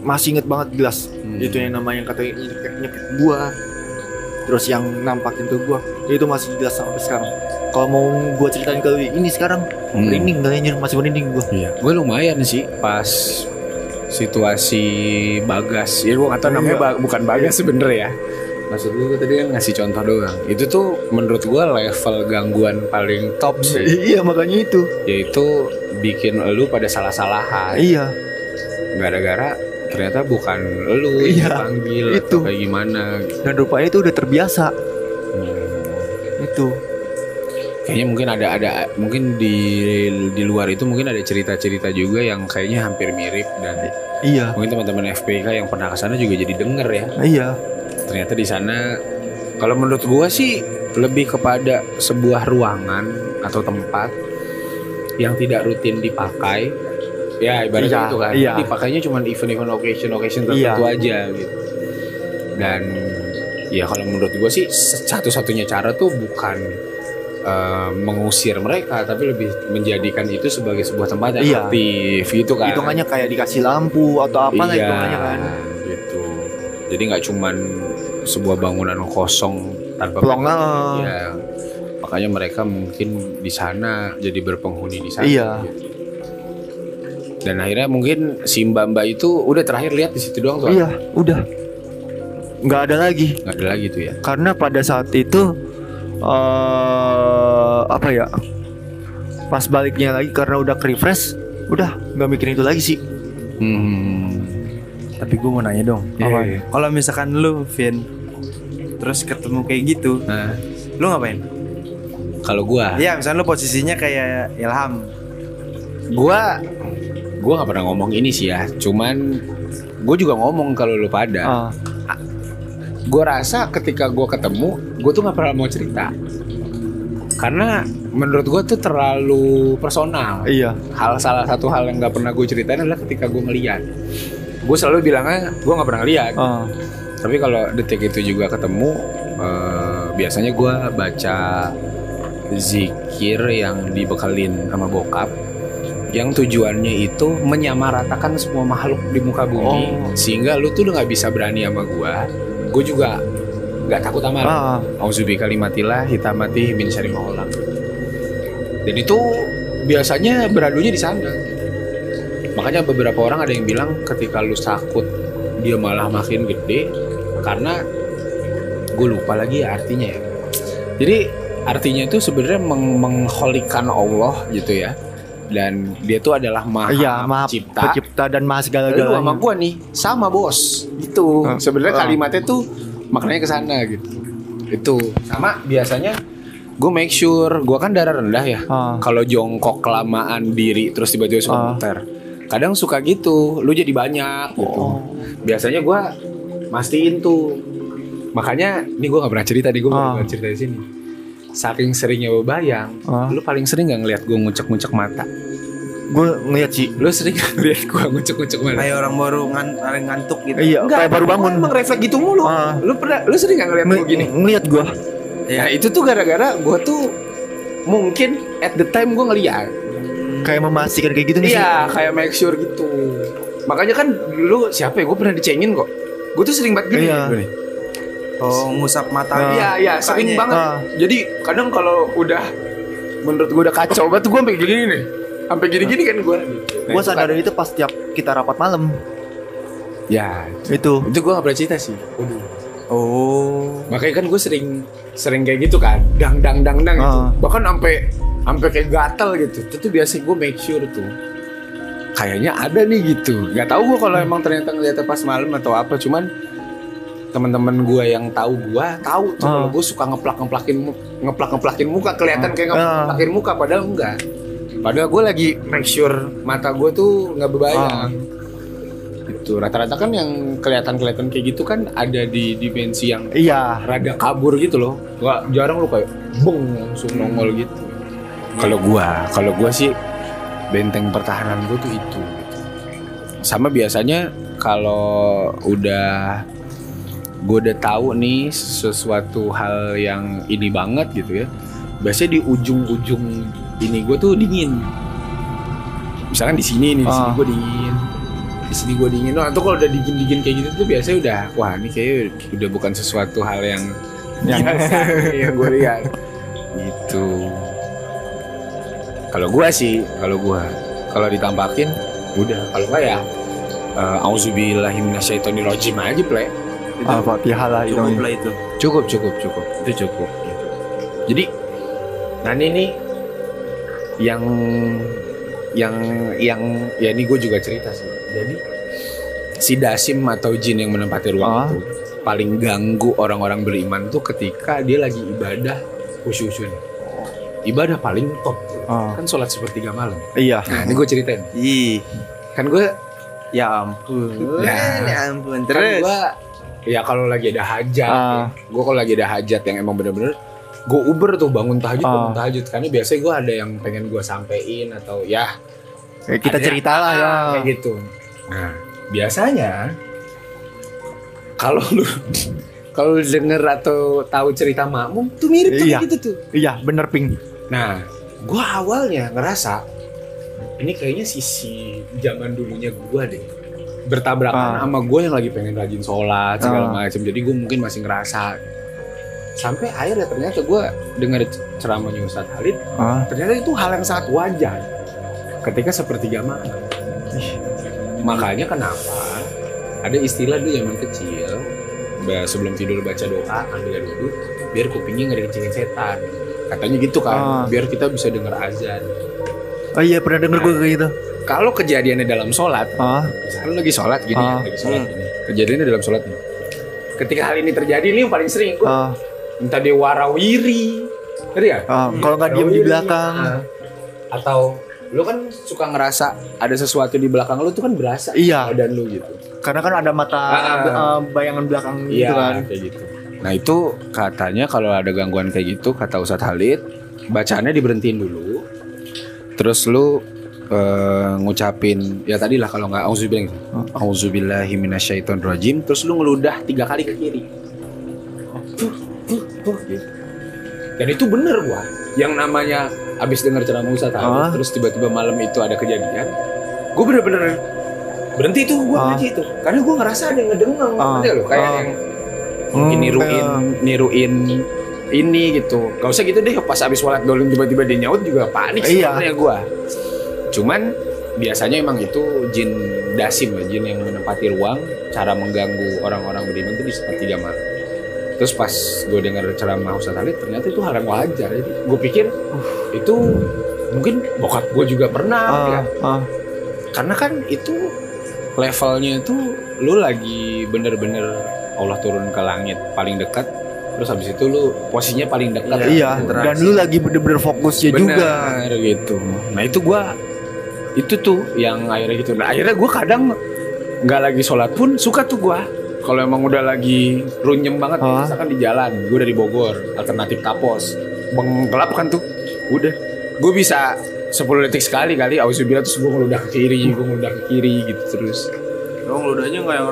Masih inget banget jelas. Hmm. Itu yang namanya yang katanya nyepet nyepet gua. Terus yang nampakin tuh gua. Itu masih jelas sampai sekarang. kalau mau gue ceritain ke ini sekarang Hmm. merinding kayaknya masih merinding gue Iya, gue lumayan sih pas situasi bagas. Ya nggak tahu namanya Iya. ba- bukan bagas sebenernya ya. Maksud gue tadi kan ngasih contoh doang. Itu tuh menurut gue level gangguan paling top sih. iya makanya itu Yaitu bikin lu pada salah-salahan. iya Gara-gara ternyata bukan lu Iya, yang dipanggil itu. atau kayak gimana. gitu. dan rupanya itu udah terbiasa Hmm. itu Kayaknya mungkin ada ada mungkin di di luar itu mungkin ada cerita-cerita juga yang kayaknya hampir mirip dan iya mungkin teman-teman FPK yang pernah ke sana juga jadi denger ya iya ternyata di sana kalau menurut gua sih lebih kepada sebuah ruangan atau tempat yang tidak rutin dipakai ya ibaratnya Iya, itu kan iya. dipakainya cuma event-event occasion occasion Iya. tertentu aja gitu dan ya kalau menurut gua sih satu-satunya cara tuh bukan eh, mengusir mereka tapi lebih menjadikan itu sebagai sebuah tempat yang Iya. aktif gitu kan hitungannya kayak dikasih lampu atau apa lah iya, hitungannya kan gitu. Jadi nggak cuman sebuah bangunan kosong tanpa Pelongan. Iya. Makanya mereka mungkin di sana jadi berpenghuni di sana. Iya. gitu. Dan akhirnya mungkin si mbak-mbak itu udah terakhir lihat di situ doang tuh. iya udah nggak ada lagi Nggak ada lagi tuh ya. karena pada saat itu eh apa ya pas baliknya lagi karena udah ke refresh udah nggak mikirin itu lagi sih Hmm. Tapi gue mau nanya dong. Iya, Apa? iya. Kalau misalkan lu, Vin, terus ketemu kayak gitu, Nah, lu ngapain? kalau gua, Iya, misalnya lu posisinya kayak Ilham. gua gua nggak pernah ngomong ini sih ya. Cuman gue juga ngomong kalau lu pada. Ah, gue rasa ketika gue ketemu gue tuh nggak pernah mau cerita. Karena menurut gue tuh terlalu personal. Iya. Hal salah satu hal yang nggak pernah gue ceritain adalah ketika gue ngeliat. Gue selalu bilangnya gue nggak pernah ngeliat. Ah, tapi kalau detik itu juga ketemu eh, biasanya gue baca zikir yang dibekalin sama bokap yang tujuannya itu menyamaratakan semua makhluk di muka bumi Oh. sehingga lu tuh udah nggak bisa berani sama gue gue juga nggak takut sama lu ah, Auzubi kalimatillah hitamati min syari maholam. Dan itu biasanya beradunya di sana. Makanya beberapa orang ada yang bilang ketika lu takut dia malah makin gede karena gue lupa lagi ya artinya ya. Jadi artinya itu sebenarnya meng mengholikan Allah gitu ya. Dan dia tuh adalah maha iya maaf pencipta. pencipta dan maha Lu sama segala-galanya gua nih sama bos gitu Ah, sebenarnya ah. kalimatnya tuh maknanya ke sana gitu itu sama biasanya gue make sure gue kan darah rendah ya Ah. kalau jongkok kelamaan diri terus tiba-tiba suka muter kadang suka gitu lu jadi banyak gitu Oh. biasanya gue mastiin tuh makanya ini gue nggak pernah cerita nih gue Ah. pernah cerita di sini saking seringnya bebayang Ah. lu paling sering nggak ngeliat gue ngucek-ngucek mata gue ngeliat sih lu sering nggak ngeliat gue ngucek-ngucek mata Kayak orang baru ngan orang ngantuk gitu. iya Enggak, kayak baru bangun Emang refleks gitu mulu. Ah. Lu pernah lu sering gak ngeliat gue gini? ngeliat gue Ya itu tuh gara-gara gue tuh mungkin at the time gue ngeliat. Kayak memastikan kayak gitu nih sih Iya, kayak make sure gitu. Makanya kan dulu siapa ya gue pernah dicengin kok. Gue tuh sering banget gini. Iya. gua nih. Oh, ngusap mata. Nah. Iya, iya, sering banget. Ah. Jadi kadang kalau udah menurut gue udah kacau banget gue sampai gini nih. Sampai gini-gini kan gue. gue sadarin itu pas tiap kita rapat malam Ya, itu itu gue gak pernah cerita sih. Waduh. Oh. Makanya kan gue sering sering kayak gitu kan, dang dang dang dang gitu. Ah. Bahkan sampai sampai kayak gatel gitu. Itu tuh biasa gue make sure tuh. Kayaknya ada nih gitu. Gak tahu gue kalau emang ternyata ngeliatnya pas malam atau apa. Cuman teman-teman gue yang tahu gue tahu tuh Ah. kalau gue suka ngeplak ngeplakin ngeplak ngeplakin muka kelihatan kayak Ah. ngeplakin muka padahal enggak. Padahal gue lagi make sure mata gue tuh nggak bebayang. Itu rata-rata kan yang kelihatan-kelihatan kayak gitu kan ada di dimensi yang iya rada kabur gitu loh. Gak jarang lu kayak beng langsung nongol gitu. Kalau gua, kalau gua sih benteng pertahanan gua tuh itu. Gitu. Sama biasanya kalau udah gua udah tahu nih sesuatu hal yang ini banget gitu ya. Biasanya di ujung-ujung ini gua tuh dingin. Misalkan di sini nih, di sini Ah. gua dingin. Di sini gua dingin. Nah, tuh kalau udah dingin-dingin kayak gitu tuh biasanya udah wah ini kayaknya udah bukan sesuatu hal yang yang yang gue lihat gitu kalau gua sih kalau gua kalau ditampakin udah kalau enggak ya uh, auzubillahi minasyaitonirrajim aja play Ah, Fatihah lah itu. Cukup lah itu. cukup cukup cukup itu cukup gitu. jadi nah ini yang yang yang ya ini gue juga cerita sih jadi si dasim atau jin yang menempati ruang Ah. itu paling ganggu orang-orang beriman tuh ketika dia lagi ibadah khusyuk ibadah paling top Ah. kan sholat sepertiga malam Iya. nah ini gue ceritain Ih, kan gue ya ampun. Ya. Ya ampun. kan Terus. gue ya kalau lagi ada hajat Ah. gue kalau lagi ada hajat yang emang bener-bener gue uber tuh bangun tahajud Ah. bangun tahajud karena biasanya gue ada yang pengen gue sampein atau ya Kayak kita cerita lah ya. kayak gitu nah biasanya kalau lu kalau lu denger atau tahu cerita makmum tuh mirip tuh Iya. kayak gitu tuh Iya, bener ping. nah gue awalnya ngerasa ini kayaknya sisi zaman dulunya gue deh bertabrakan Ah. sama gue yang lagi pengen rajin sholat segala Ah. macam jadi gue mungkin masih ngerasa sampai akhirnya ternyata gue dengar ceramahnya Ustadz Halid Ah. ternyata itu hal yang sangat wajar ketika sepertiga malam makanya kenapa ada istilah dulu zaman kecil sebelum tidur baca doa ambil wudhu biar kupingnya nggak dikencingin setan katanya gitu kan Ah. biar kita bisa dengar azan Oh iya, pernah denger gue kayak gitu. kalau kejadiannya dalam sholat Ah. misalnya lagi sholat gini ya, Ah. lagi sholat gini kejadiannya dalam sholat nih ketika hal ini terjadi ini yang paling sering gua Ah. entah dia warawiri ngerti ya Ah, kalau nggak diem di belakang. Ah. atau lu kan suka ngerasa ada sesuatu di belakang lu tuh kan berasa Iya. badan lu gitu Karena kan ada mata Ah. eh, bayangan belakang iya gitu kan. kayak gitu nah itu katanya kalau ada gangguan kayak gitu kata Ustadz Halid bacaannya diberhentiin dulu terus lu eh, ngucapin ya tadi lah kalau nggak auzubillah auzubillahi minasyaitonirrajim terus lu ngeludah tiga kali ke kiri dan itu bener gua yang namanya abis denger ceramah Ustadz Halid Ah. terus tiba-tiba malam itu ada kejadian gua bener-bener berhenti tuh gua Ah. ngaji itu karena gua ngerasa ada yang ngedengeng Ah. ngerti lo kayak Ah. yang mungkin Hmm, niruin niruin ini gitu gak usah gitu deh pas abis sholat dolim tiba-tiba dia nyaut juga panik Iya. sebenarnya gua cuman biasanya emang itu jin dasim ya jin yang menempati ruang cara mengganggu orang-orang beriman itu di sepertiga malam terus pas gue dengar ceramah Ustaz Halid ternyata itu hal yang wajar jadi gue pikir itu mungkin bokap gue juga pernah ya. Ah, ah. karena kan itu levelnya itu lu lagi bener-bener Allah turun ke langit paling dekat terus habis itu lu posisinya paling dekat Iya, Interaksi. dan lu lagi bener-bener fokusnya juga. Bener gitu nah itu gua itu tuh yang akhirnya gitu nah akhirnya gua kadang nggak lagi sholat pun suka tuh gua kalau emang udah lagi runyem banget Ah. misalkan di jalan gue dari Bogor alternatif Tapos beng gelap kan tuh udah gue bisa 10 detik sekali kali auzubillah terus gue ngeludah ke kiri gue ngeludah ke kiri gitu terus Dong ludahnya nggak yang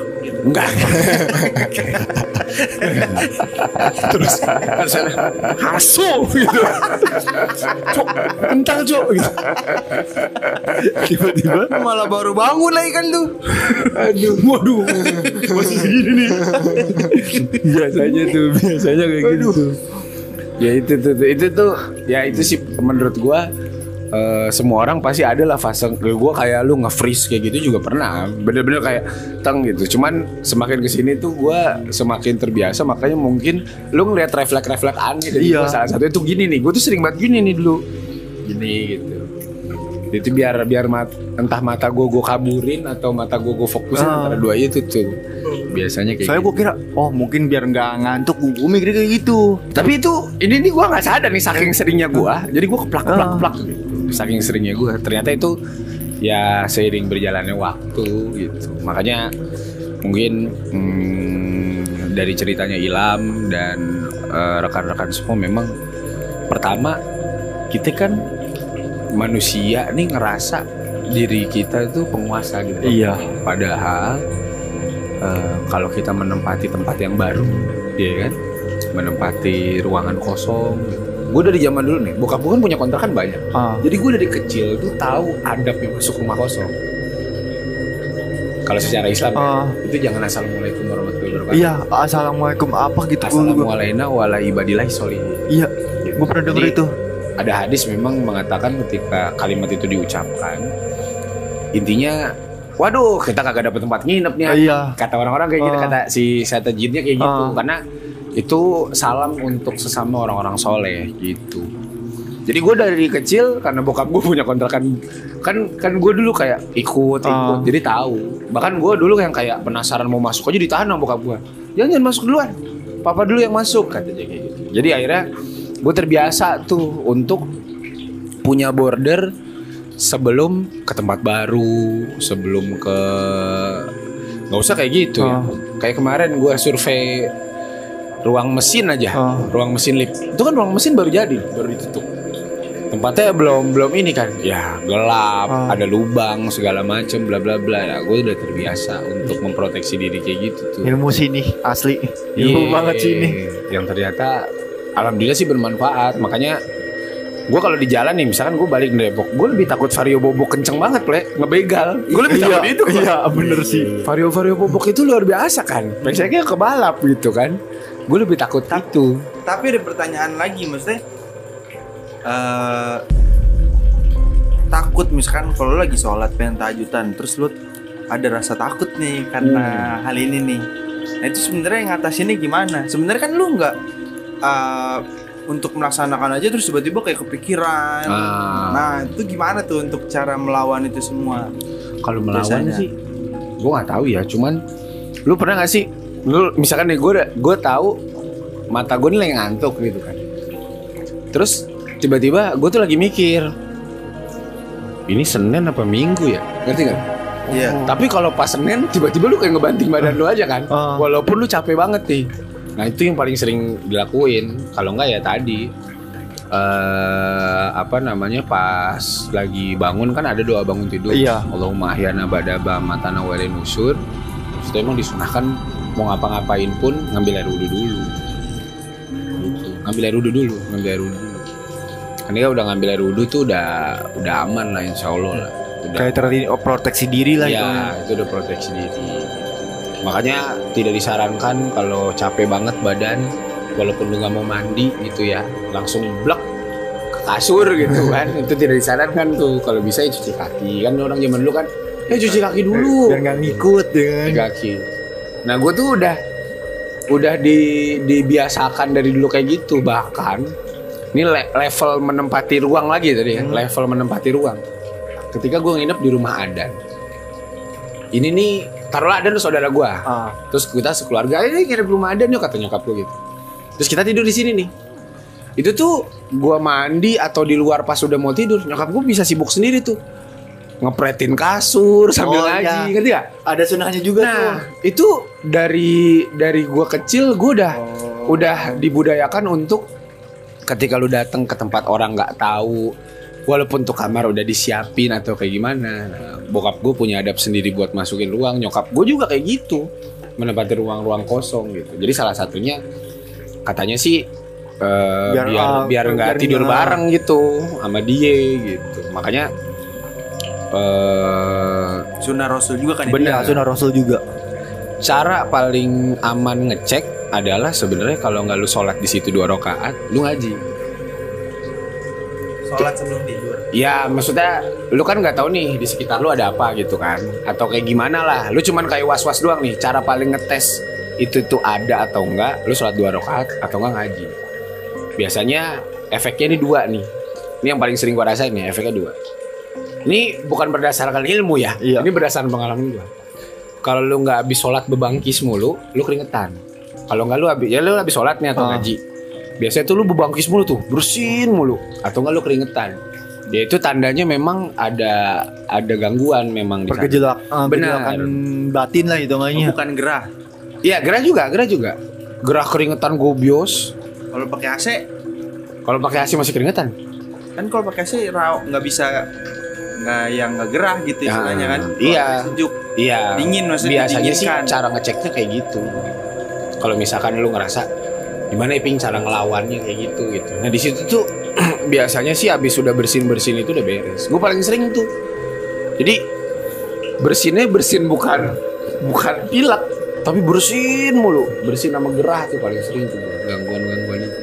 redus. enggak. Terus harusnya haso gitu. Cok kental cok gitu. Tiba-tiba? Malah baru bangun lagi kan tuh. aduh. Waduh masih segini nih. Biasanya tuh biasanya kayak gitu tuh. Ya itu tuh itu tuh ya itu sih menurut gua eh, semua orang pasti ada lah fase gua kayak lu nge-freeze kayak gitu juga pernah bener-bener kayak teng gitu cuman semakin ke sini tuh gua semakin terbiasa makanya mungkin lu ngeliat refleks-refleks aneh dari Iya. salah satu itu gini nih gua tuh sering banget gini nih dulu gini gitu itu biar biar mat, entah mata gue gue kaburin atau mata gue gue fokusin Ah. antara dua itu tuh biasanya kayak Soalnya gitu. gue kira, oh mungkin biar nggak ngantuk, gue mikir kayak gitu. tapi itu ini nih gue nggak sadar nih saking seringnya gue jadi gue keplak keplak Ah. keplak gitu saking seringnya gue ternyata itu ya seiring berjalannya waktu gitu. Makanya mungkin hmm, dari ceritanya Ilham dan eh, rekan-rekan semua memang pertama kita kan manusia nih ngerasa diri kita itu penguasa gitu. Iya. padahal eh, kalau kita menempati tempat yang baru ya kan? Menempati ruangan kosong gue dari zaman dulu nih bokap gue kan punya kontrakan banyak Ah, jadi gue dari kecil tuh tahu adabnya masuk rumah kosong kalau secara Islam ya, Ah. itu jangan assalamualaikum warahmatullahi wabarakatuh. Iya, assalamualaikum apa gitu Assalamualaikum wala ibadillahi sholihin. Iya, gue pernah denger itu. Ada hadis memang mengatakan ketika kalimat itu diucapkan, intinya, waduh kita kagak dapet tempat nginep nih. Iya. Kata orang-orang kayak gitu, Ah. kata si setan jinnya kayak gitu, karena itu salam untuk sesama orang-orang soleh gitu. Jadi gue dari kecil karena bokap gue punya kontrakan kan kan gue dulu kayak ikut ikut Ah. jadi tahu bahkan gue dulu yang kayak penasaran mau masuk aja ditahan sama bokap gue jangan jangan masuk duluan papa dulu yang masuk katanya kayak gitu jadi akhirnya gue terbiasa tuh untuk punya border sebelum ke tempat baru sebelum ke nggak usah kayak gitu ya Ah. kayak kemarin gue survei ruang mesin aja. Ah. ruang mesin lift itu kan ruang mesin baru jadi? Baru ditutup. Tempatnya belum belum ini kan? Ya gelap Ah. ada lubang segala macem bla bla bla. Ya gue udah terbiasa untuk memproteksi diri kayak gitu tuh. Ilmu sini asli. Iya, Ilmu banget sih ini. yang ternyata alhamdulillah sih bermanfaat. Makanya gue kalau di jalan nih misalkan gue balik dari Depok gue lebih takut vario bobok kenceng banget ple. Ngebegal. Gue lebih takut itu. Iya, bener sih. vario vario bobok itu luar biasa kan. Biasanya ke balap gitu kan gue lebih takut itu Tapi ada pertanyaan lagi maksudnya eh takut misalkan kalau lagi sholat pengen tajudan terus lu ada rasa takut nih karena hal ini nih. Nah itu sebenarnya ngatasinnya gimana? Sebenarnya kan lu nggak eh, untuk melaksanakan aja terus tiba-tiba kayak kepikiran. Ah. Nah itu gimana tuh untuk cara melawan itu semua? kalau melawan Biasanya. sih gue nggak tahu ya cuman lu pernah gak sih lu misalkan nih gue gue tahu mata gue nih lagi ngantuk gitu kan terus tiba-tiba gue tuh lagi mikir ini Senin apa Minggu ya ngerti gak? Iya. Tapi kalau pas Senin tiba-tiba lu kayak ngebanting badan lu aja kan. Ah. Walaupun lu capek banget nih. Nah, itu yang paling sering dilakuin. Kalau enggak ya tadi eh apa namanya pas lagi bangun kan ada doa bangun tidur. Iya. Allahumma ahyana badaba matana wa ilain nusur. Itu emang disunahkan mau ngapa-ngapain pun ngambil air wudhu dulu. Gitu. Ngambil air wudhu dulu, ngambil air wudhu dulu. Kan dia udah ngambil air wudhu tuh udah udah aman lah insya Allah lah. Udah Kayak terjadi oh, proteksi diri lah itu. Ya, itu udah proteksi diri. Makanya tidak disarankan kalau capek banget badan, walaupun lu nggak mau mandi gitu ya, langsung blek ke kasur gitu kan. itu tidak disarankan tuh. Kalau bisa ya cuci kaki. Kan orang zaman dulu kan, ya cuci kaki dulu. Biar nggak ngikut ya kan. Cuci kaki. Nah, gue tuh udah udah di dibiasakan dari dulu kayak gitu bahkan ini le- level menempati ruang lagi tadi ya, Hmm. level menempati ruang. Ketika gue nginep di rumah Adan, ini nih taruhlah Adan tuh saudara gue, Ah, terus kita sekeluarga ini nginep di rumah Adan yuk kata nyokap gue gitu. Terus kita tidur di sini nih. Itu tuh gue mandi atau di luar pas udah mau tidur, nyokap gue bisa sibuk sendiri tuh ngepretin kasur sambil Oh, ngaji, iya. ngerti gak? ada sunahnya juga Nah, itu dari dari gua kecil gua udah tuh. udah dibudayakan untuk ketika lu datang ke tempat orang nggak tahu walaupun tuh kamar udah disiapin atau kayak gimana nah, bokap gue punya adab sendiri buat masukin ruang nyokap gue juga kayak gitu menempati ruang-ruang kosong gitu jadi salah satunya katanya sih eh, Biar, biar nggak tidur bareng gitu sama dia gitu makanya eh Sunnah Rasul juga kan itu? Benar. Iya, sunah Rasul juga. cara paling aman ngecek adalah sebenarnya kalau nggak lu sholat di situ dua rakaat, lu ngaji. Sholat sebelum tidur. Ya maksudnya lu kan nggak tahu nih di sekitar lu ada apa gitu kan, atau kayak gimana lah. Lu cuman kayak was was doang nih. Cara paling ngetes itu tuh ada atau enggak, lu sholat dua rakaat atau enggak ngaji. Biasanya efeknya ini dua nih. Ini yang paling sering gua rasain nih, efeknya dua. Ini bukan berdasarkan ilmu ya, Iya. ini berdasarkan pengalaman gua. Kalau lu nggak habis sholat bebangkis mulu, lu keringetan. Kalau nggak lu habis, ya lu habis sholat nih atau Ah. ngaji. Biasanya tuh lu bebangkis mulu tuh, bersin mulu, atau nggak lu keringetan. Ya itu tandanya memang ada ada gangguan memang di sana. Pergejolak, ah, Benar. batin lah hitungannya. bukan gerah. Iya gerah juga, gerah juga. Gerah keringetan gobios. Kalau pakai AC Kalau pakai AC masih keringetan. kan kalau pakai AC raw nggak bisa nggak yang nggak gerah gitu Ya, istilahnya kan. Iya. Sejuk. Iya. Dingin maksudnya Biasanya sih cara ngeceknya kayak gitu. Kalau misalkan lu ngerasa gimana Iping cara ngelawannya kayak gitu gitu. Nah di situ tuh biasanya sih habis sudah bersin bersin itu udah beres. Gue paling sering tuh. Jadi bersinnya bersin bukan bukan pilek tapi bersin mulu bersin sama gerah tuh paling sering tuh gangguan gangguan itu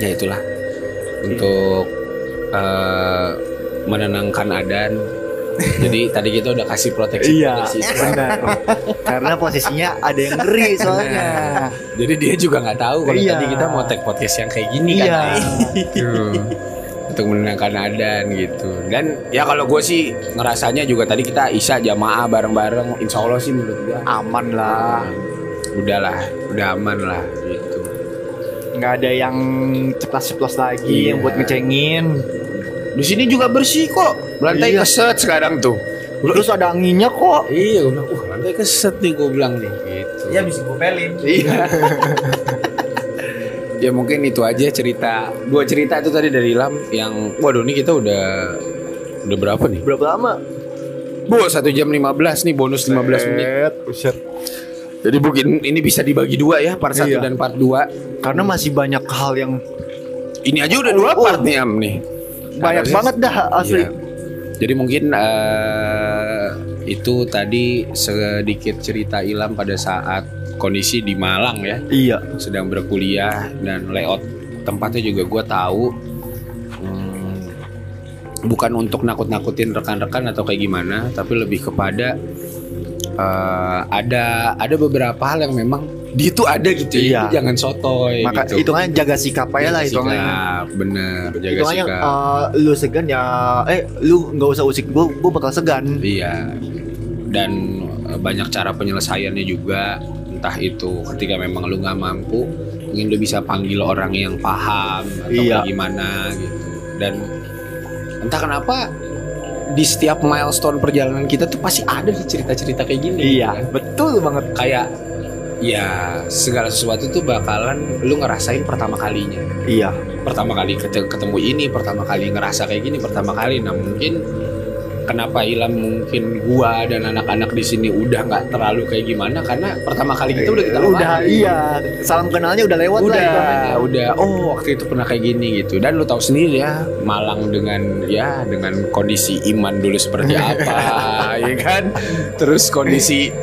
ya itulah untuk eh, menenangkan adan jadi tadi kita udah kasih proteksi Iya, benar. Karena posisinya ada yang ngeri soalnya. jadi dia juga nggak tahu kalau Iya. tadi kita mau take podcast yang kayak gini Iya. kan Tuh. untuk menenangkan adan gitu dan ya kalau gue sih ngerasanya juga tadi kita isya jamaah bareng-bareng insya Allah sih menurut gue Aman lah. udahlah udah aman lah gitu Nggak ada yang ceplas-ceplos lagi Iya. yang buat ngecengin. Di sini juga bersih kok lantai Iya. keset sekarang tuh Terus ada anginnya kok. iya gue bilang uh lantai keset nih gue bilang nih gitu Ya bisa gue pelin. Iya. ya mungkin itu aja cerita dua cerita itu tadi dari Lam yang waduh ini kita udah udah berapa nih? Berapa lama? Bu, satu jam 15 nih bonus 15 menit. Buset. Jadi mungkin ini bisa dibagi dua ya, part 1 Iya. dan part 2. Karena masih banyak hal yang Ini aja udah dua Oh. part nih Am nih. Banyak banget dah asli. Iya. Jadi mungkin eh, itu tadi sedikit cerita Ilham pada saat kondisi di Malang ya. Iya. sedang berkuliah dan layout tempatnya juga gue tahu hmm, bukan untuk nakut-nakutin rekan-rekan atau kayak gimana tapi lebih kepada eh, ada ada beberapa hal yang memang dia tuh ada gitu ya Iya. jangan sotoy Maka gitu. hitungannya jaga sikap aja lah hitungannya. sikap, bener jaga Hitungannya sikap eh, lu segan ya eh lu nggak usah usik gua gua bakal segan. Iya. Dan eh, banyak cara penyelesaiannya juga. Entah itu ketika memang lu nggak mampu, mungkin lu bisa panggil orang yang paham atau Iya. gimana gitu. Dan entah kenapa di setiap milestone perjalanan kita tuh pasti ada cerita-cerita kayak gini. Iya, kan? betul banget. Kayak ya segala sesuatu tuh bakalan lu ngerasain pertama kalinya Iya. pertama kali ket- ketemu ini, pertama kali ngerasa kayak gini, pertama kali. Nah mungkin kenapa Ilham mungkin gua dan anak-anak di sini udah nggak terlalu kayak gimana karena pertama kali kita udah kita udah lewatin. iya. Salam kenalnya udah lewat lah udah hitungannya. udah oh waktu itu pernah kayak gini gitu dan lu tahu sendiri ya Malang dengan ya dengan kondisi iman dulu seperti apa ya kan terus kondisi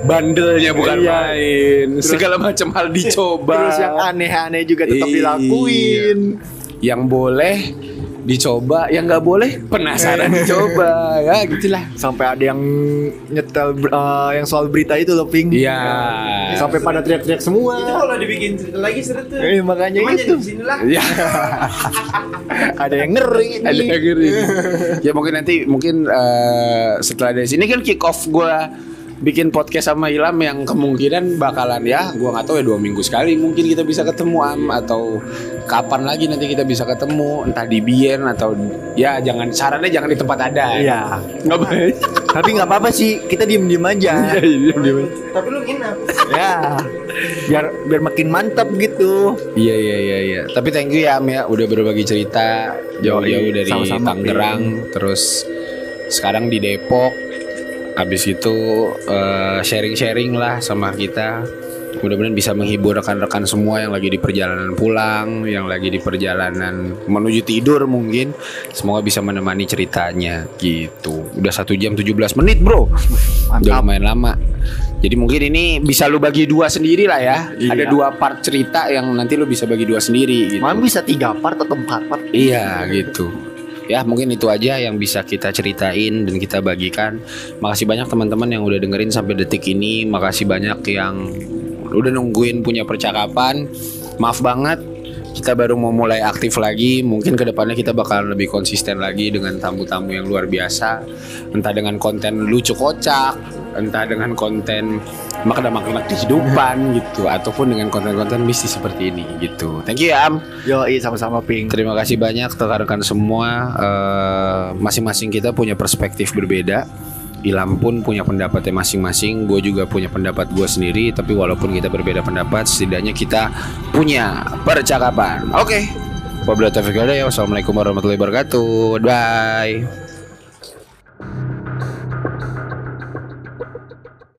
bandelnya bukan Iya. main segala macam hal dicoba Terus yang aneh-aneh juga tetap Iya. dilakuin. yang boleh dicoba, yang nggak boleh penasaran dicoba, ya gitulah. Sampai ada yang nyetel eh, yang soal berita itu loh, Ping. Iya. Sampai pada teriak-teriak semua. Itu kalau dibikin cerita lagi seru tuh. Eh, makanya Cuman itu. jadi di sini lah. Ya, ada yang ngeri ada yang ngeri. ya mungkin nanti mungkin eh, setelah dari sini kan kick off gue bikin podcast sama Ilham yang kemungkinan bakalan ya gue nggak tahu ya dua minggu sekali mungkin kita bisa ketemu am atau kapan lagi nanti kita bisa ketemu entah di Bien atau ya jangan sarannya jangan di tempat ada Iya. nggak boleh Tapi nggak apa-apa sih, kita diem-diem aja. Iya, iya, iya. Tapi lu nginep. ya. Biar biar makin mantap gitu. Iya iya iya iya. Tapi thank you ya Am ya udah berbagi cerita jauh-jauh dari Tangerang terus sekarang di Depok. Habis itu eh, sharing-sharing lah sama kita. Mudah-mudahan bisa menghibur rekan-rekan semua yang lagi di perjalanan pulang, yang lagi di perjalanan menuju tidur mungkin. Semoga bisa menemani ceritanya gitu. Udah satu jam 17 menit bro. Udah Mantap. lumayan lama. Jadi mungkin ini bisa lu bagi dua sendiri lah ya. Iya. Ada dua part cerita yang nanti lu bisa bagi dua sendiri gitu. Malah bisa tiga part atau empat part. Iya gitu. Ya mungkin itu aja yang bisa kita ceritain dan kita bagikan. Makasih banyak teman-teman yang udah dengerin sampai detik ini. Makasih banyak yang udah nungguin punya percakapan. Maaf banget kita baru mau mulai aktif lagi. Mungkin ke depannya kita bakalan lebih konsisten lagi dengan tamu-tamu yang luar biasa. Entah dengan konten lucu kocak, entah dengan konten makna-makna kehidupan gitu, ataupun dengan konten-konten mistis seperti ini gitu. Thank you ya Am. Yo, sama-sama Ping. Terima kasih banyak rekan-rekan semua. Eh, Masing-masing kita punya perspektif berbeda. Ilham pun punya pendapatnya masing-masing. Gue juga punya pendapat gue sendiri. Tapi walaupun kita berbeda pendapat, setidaknya kita punya percakapan. Oke. Wabillahi taufiq wal hidayah. Wassalamualaikum warahmatullahi wabarakatuh. Bye.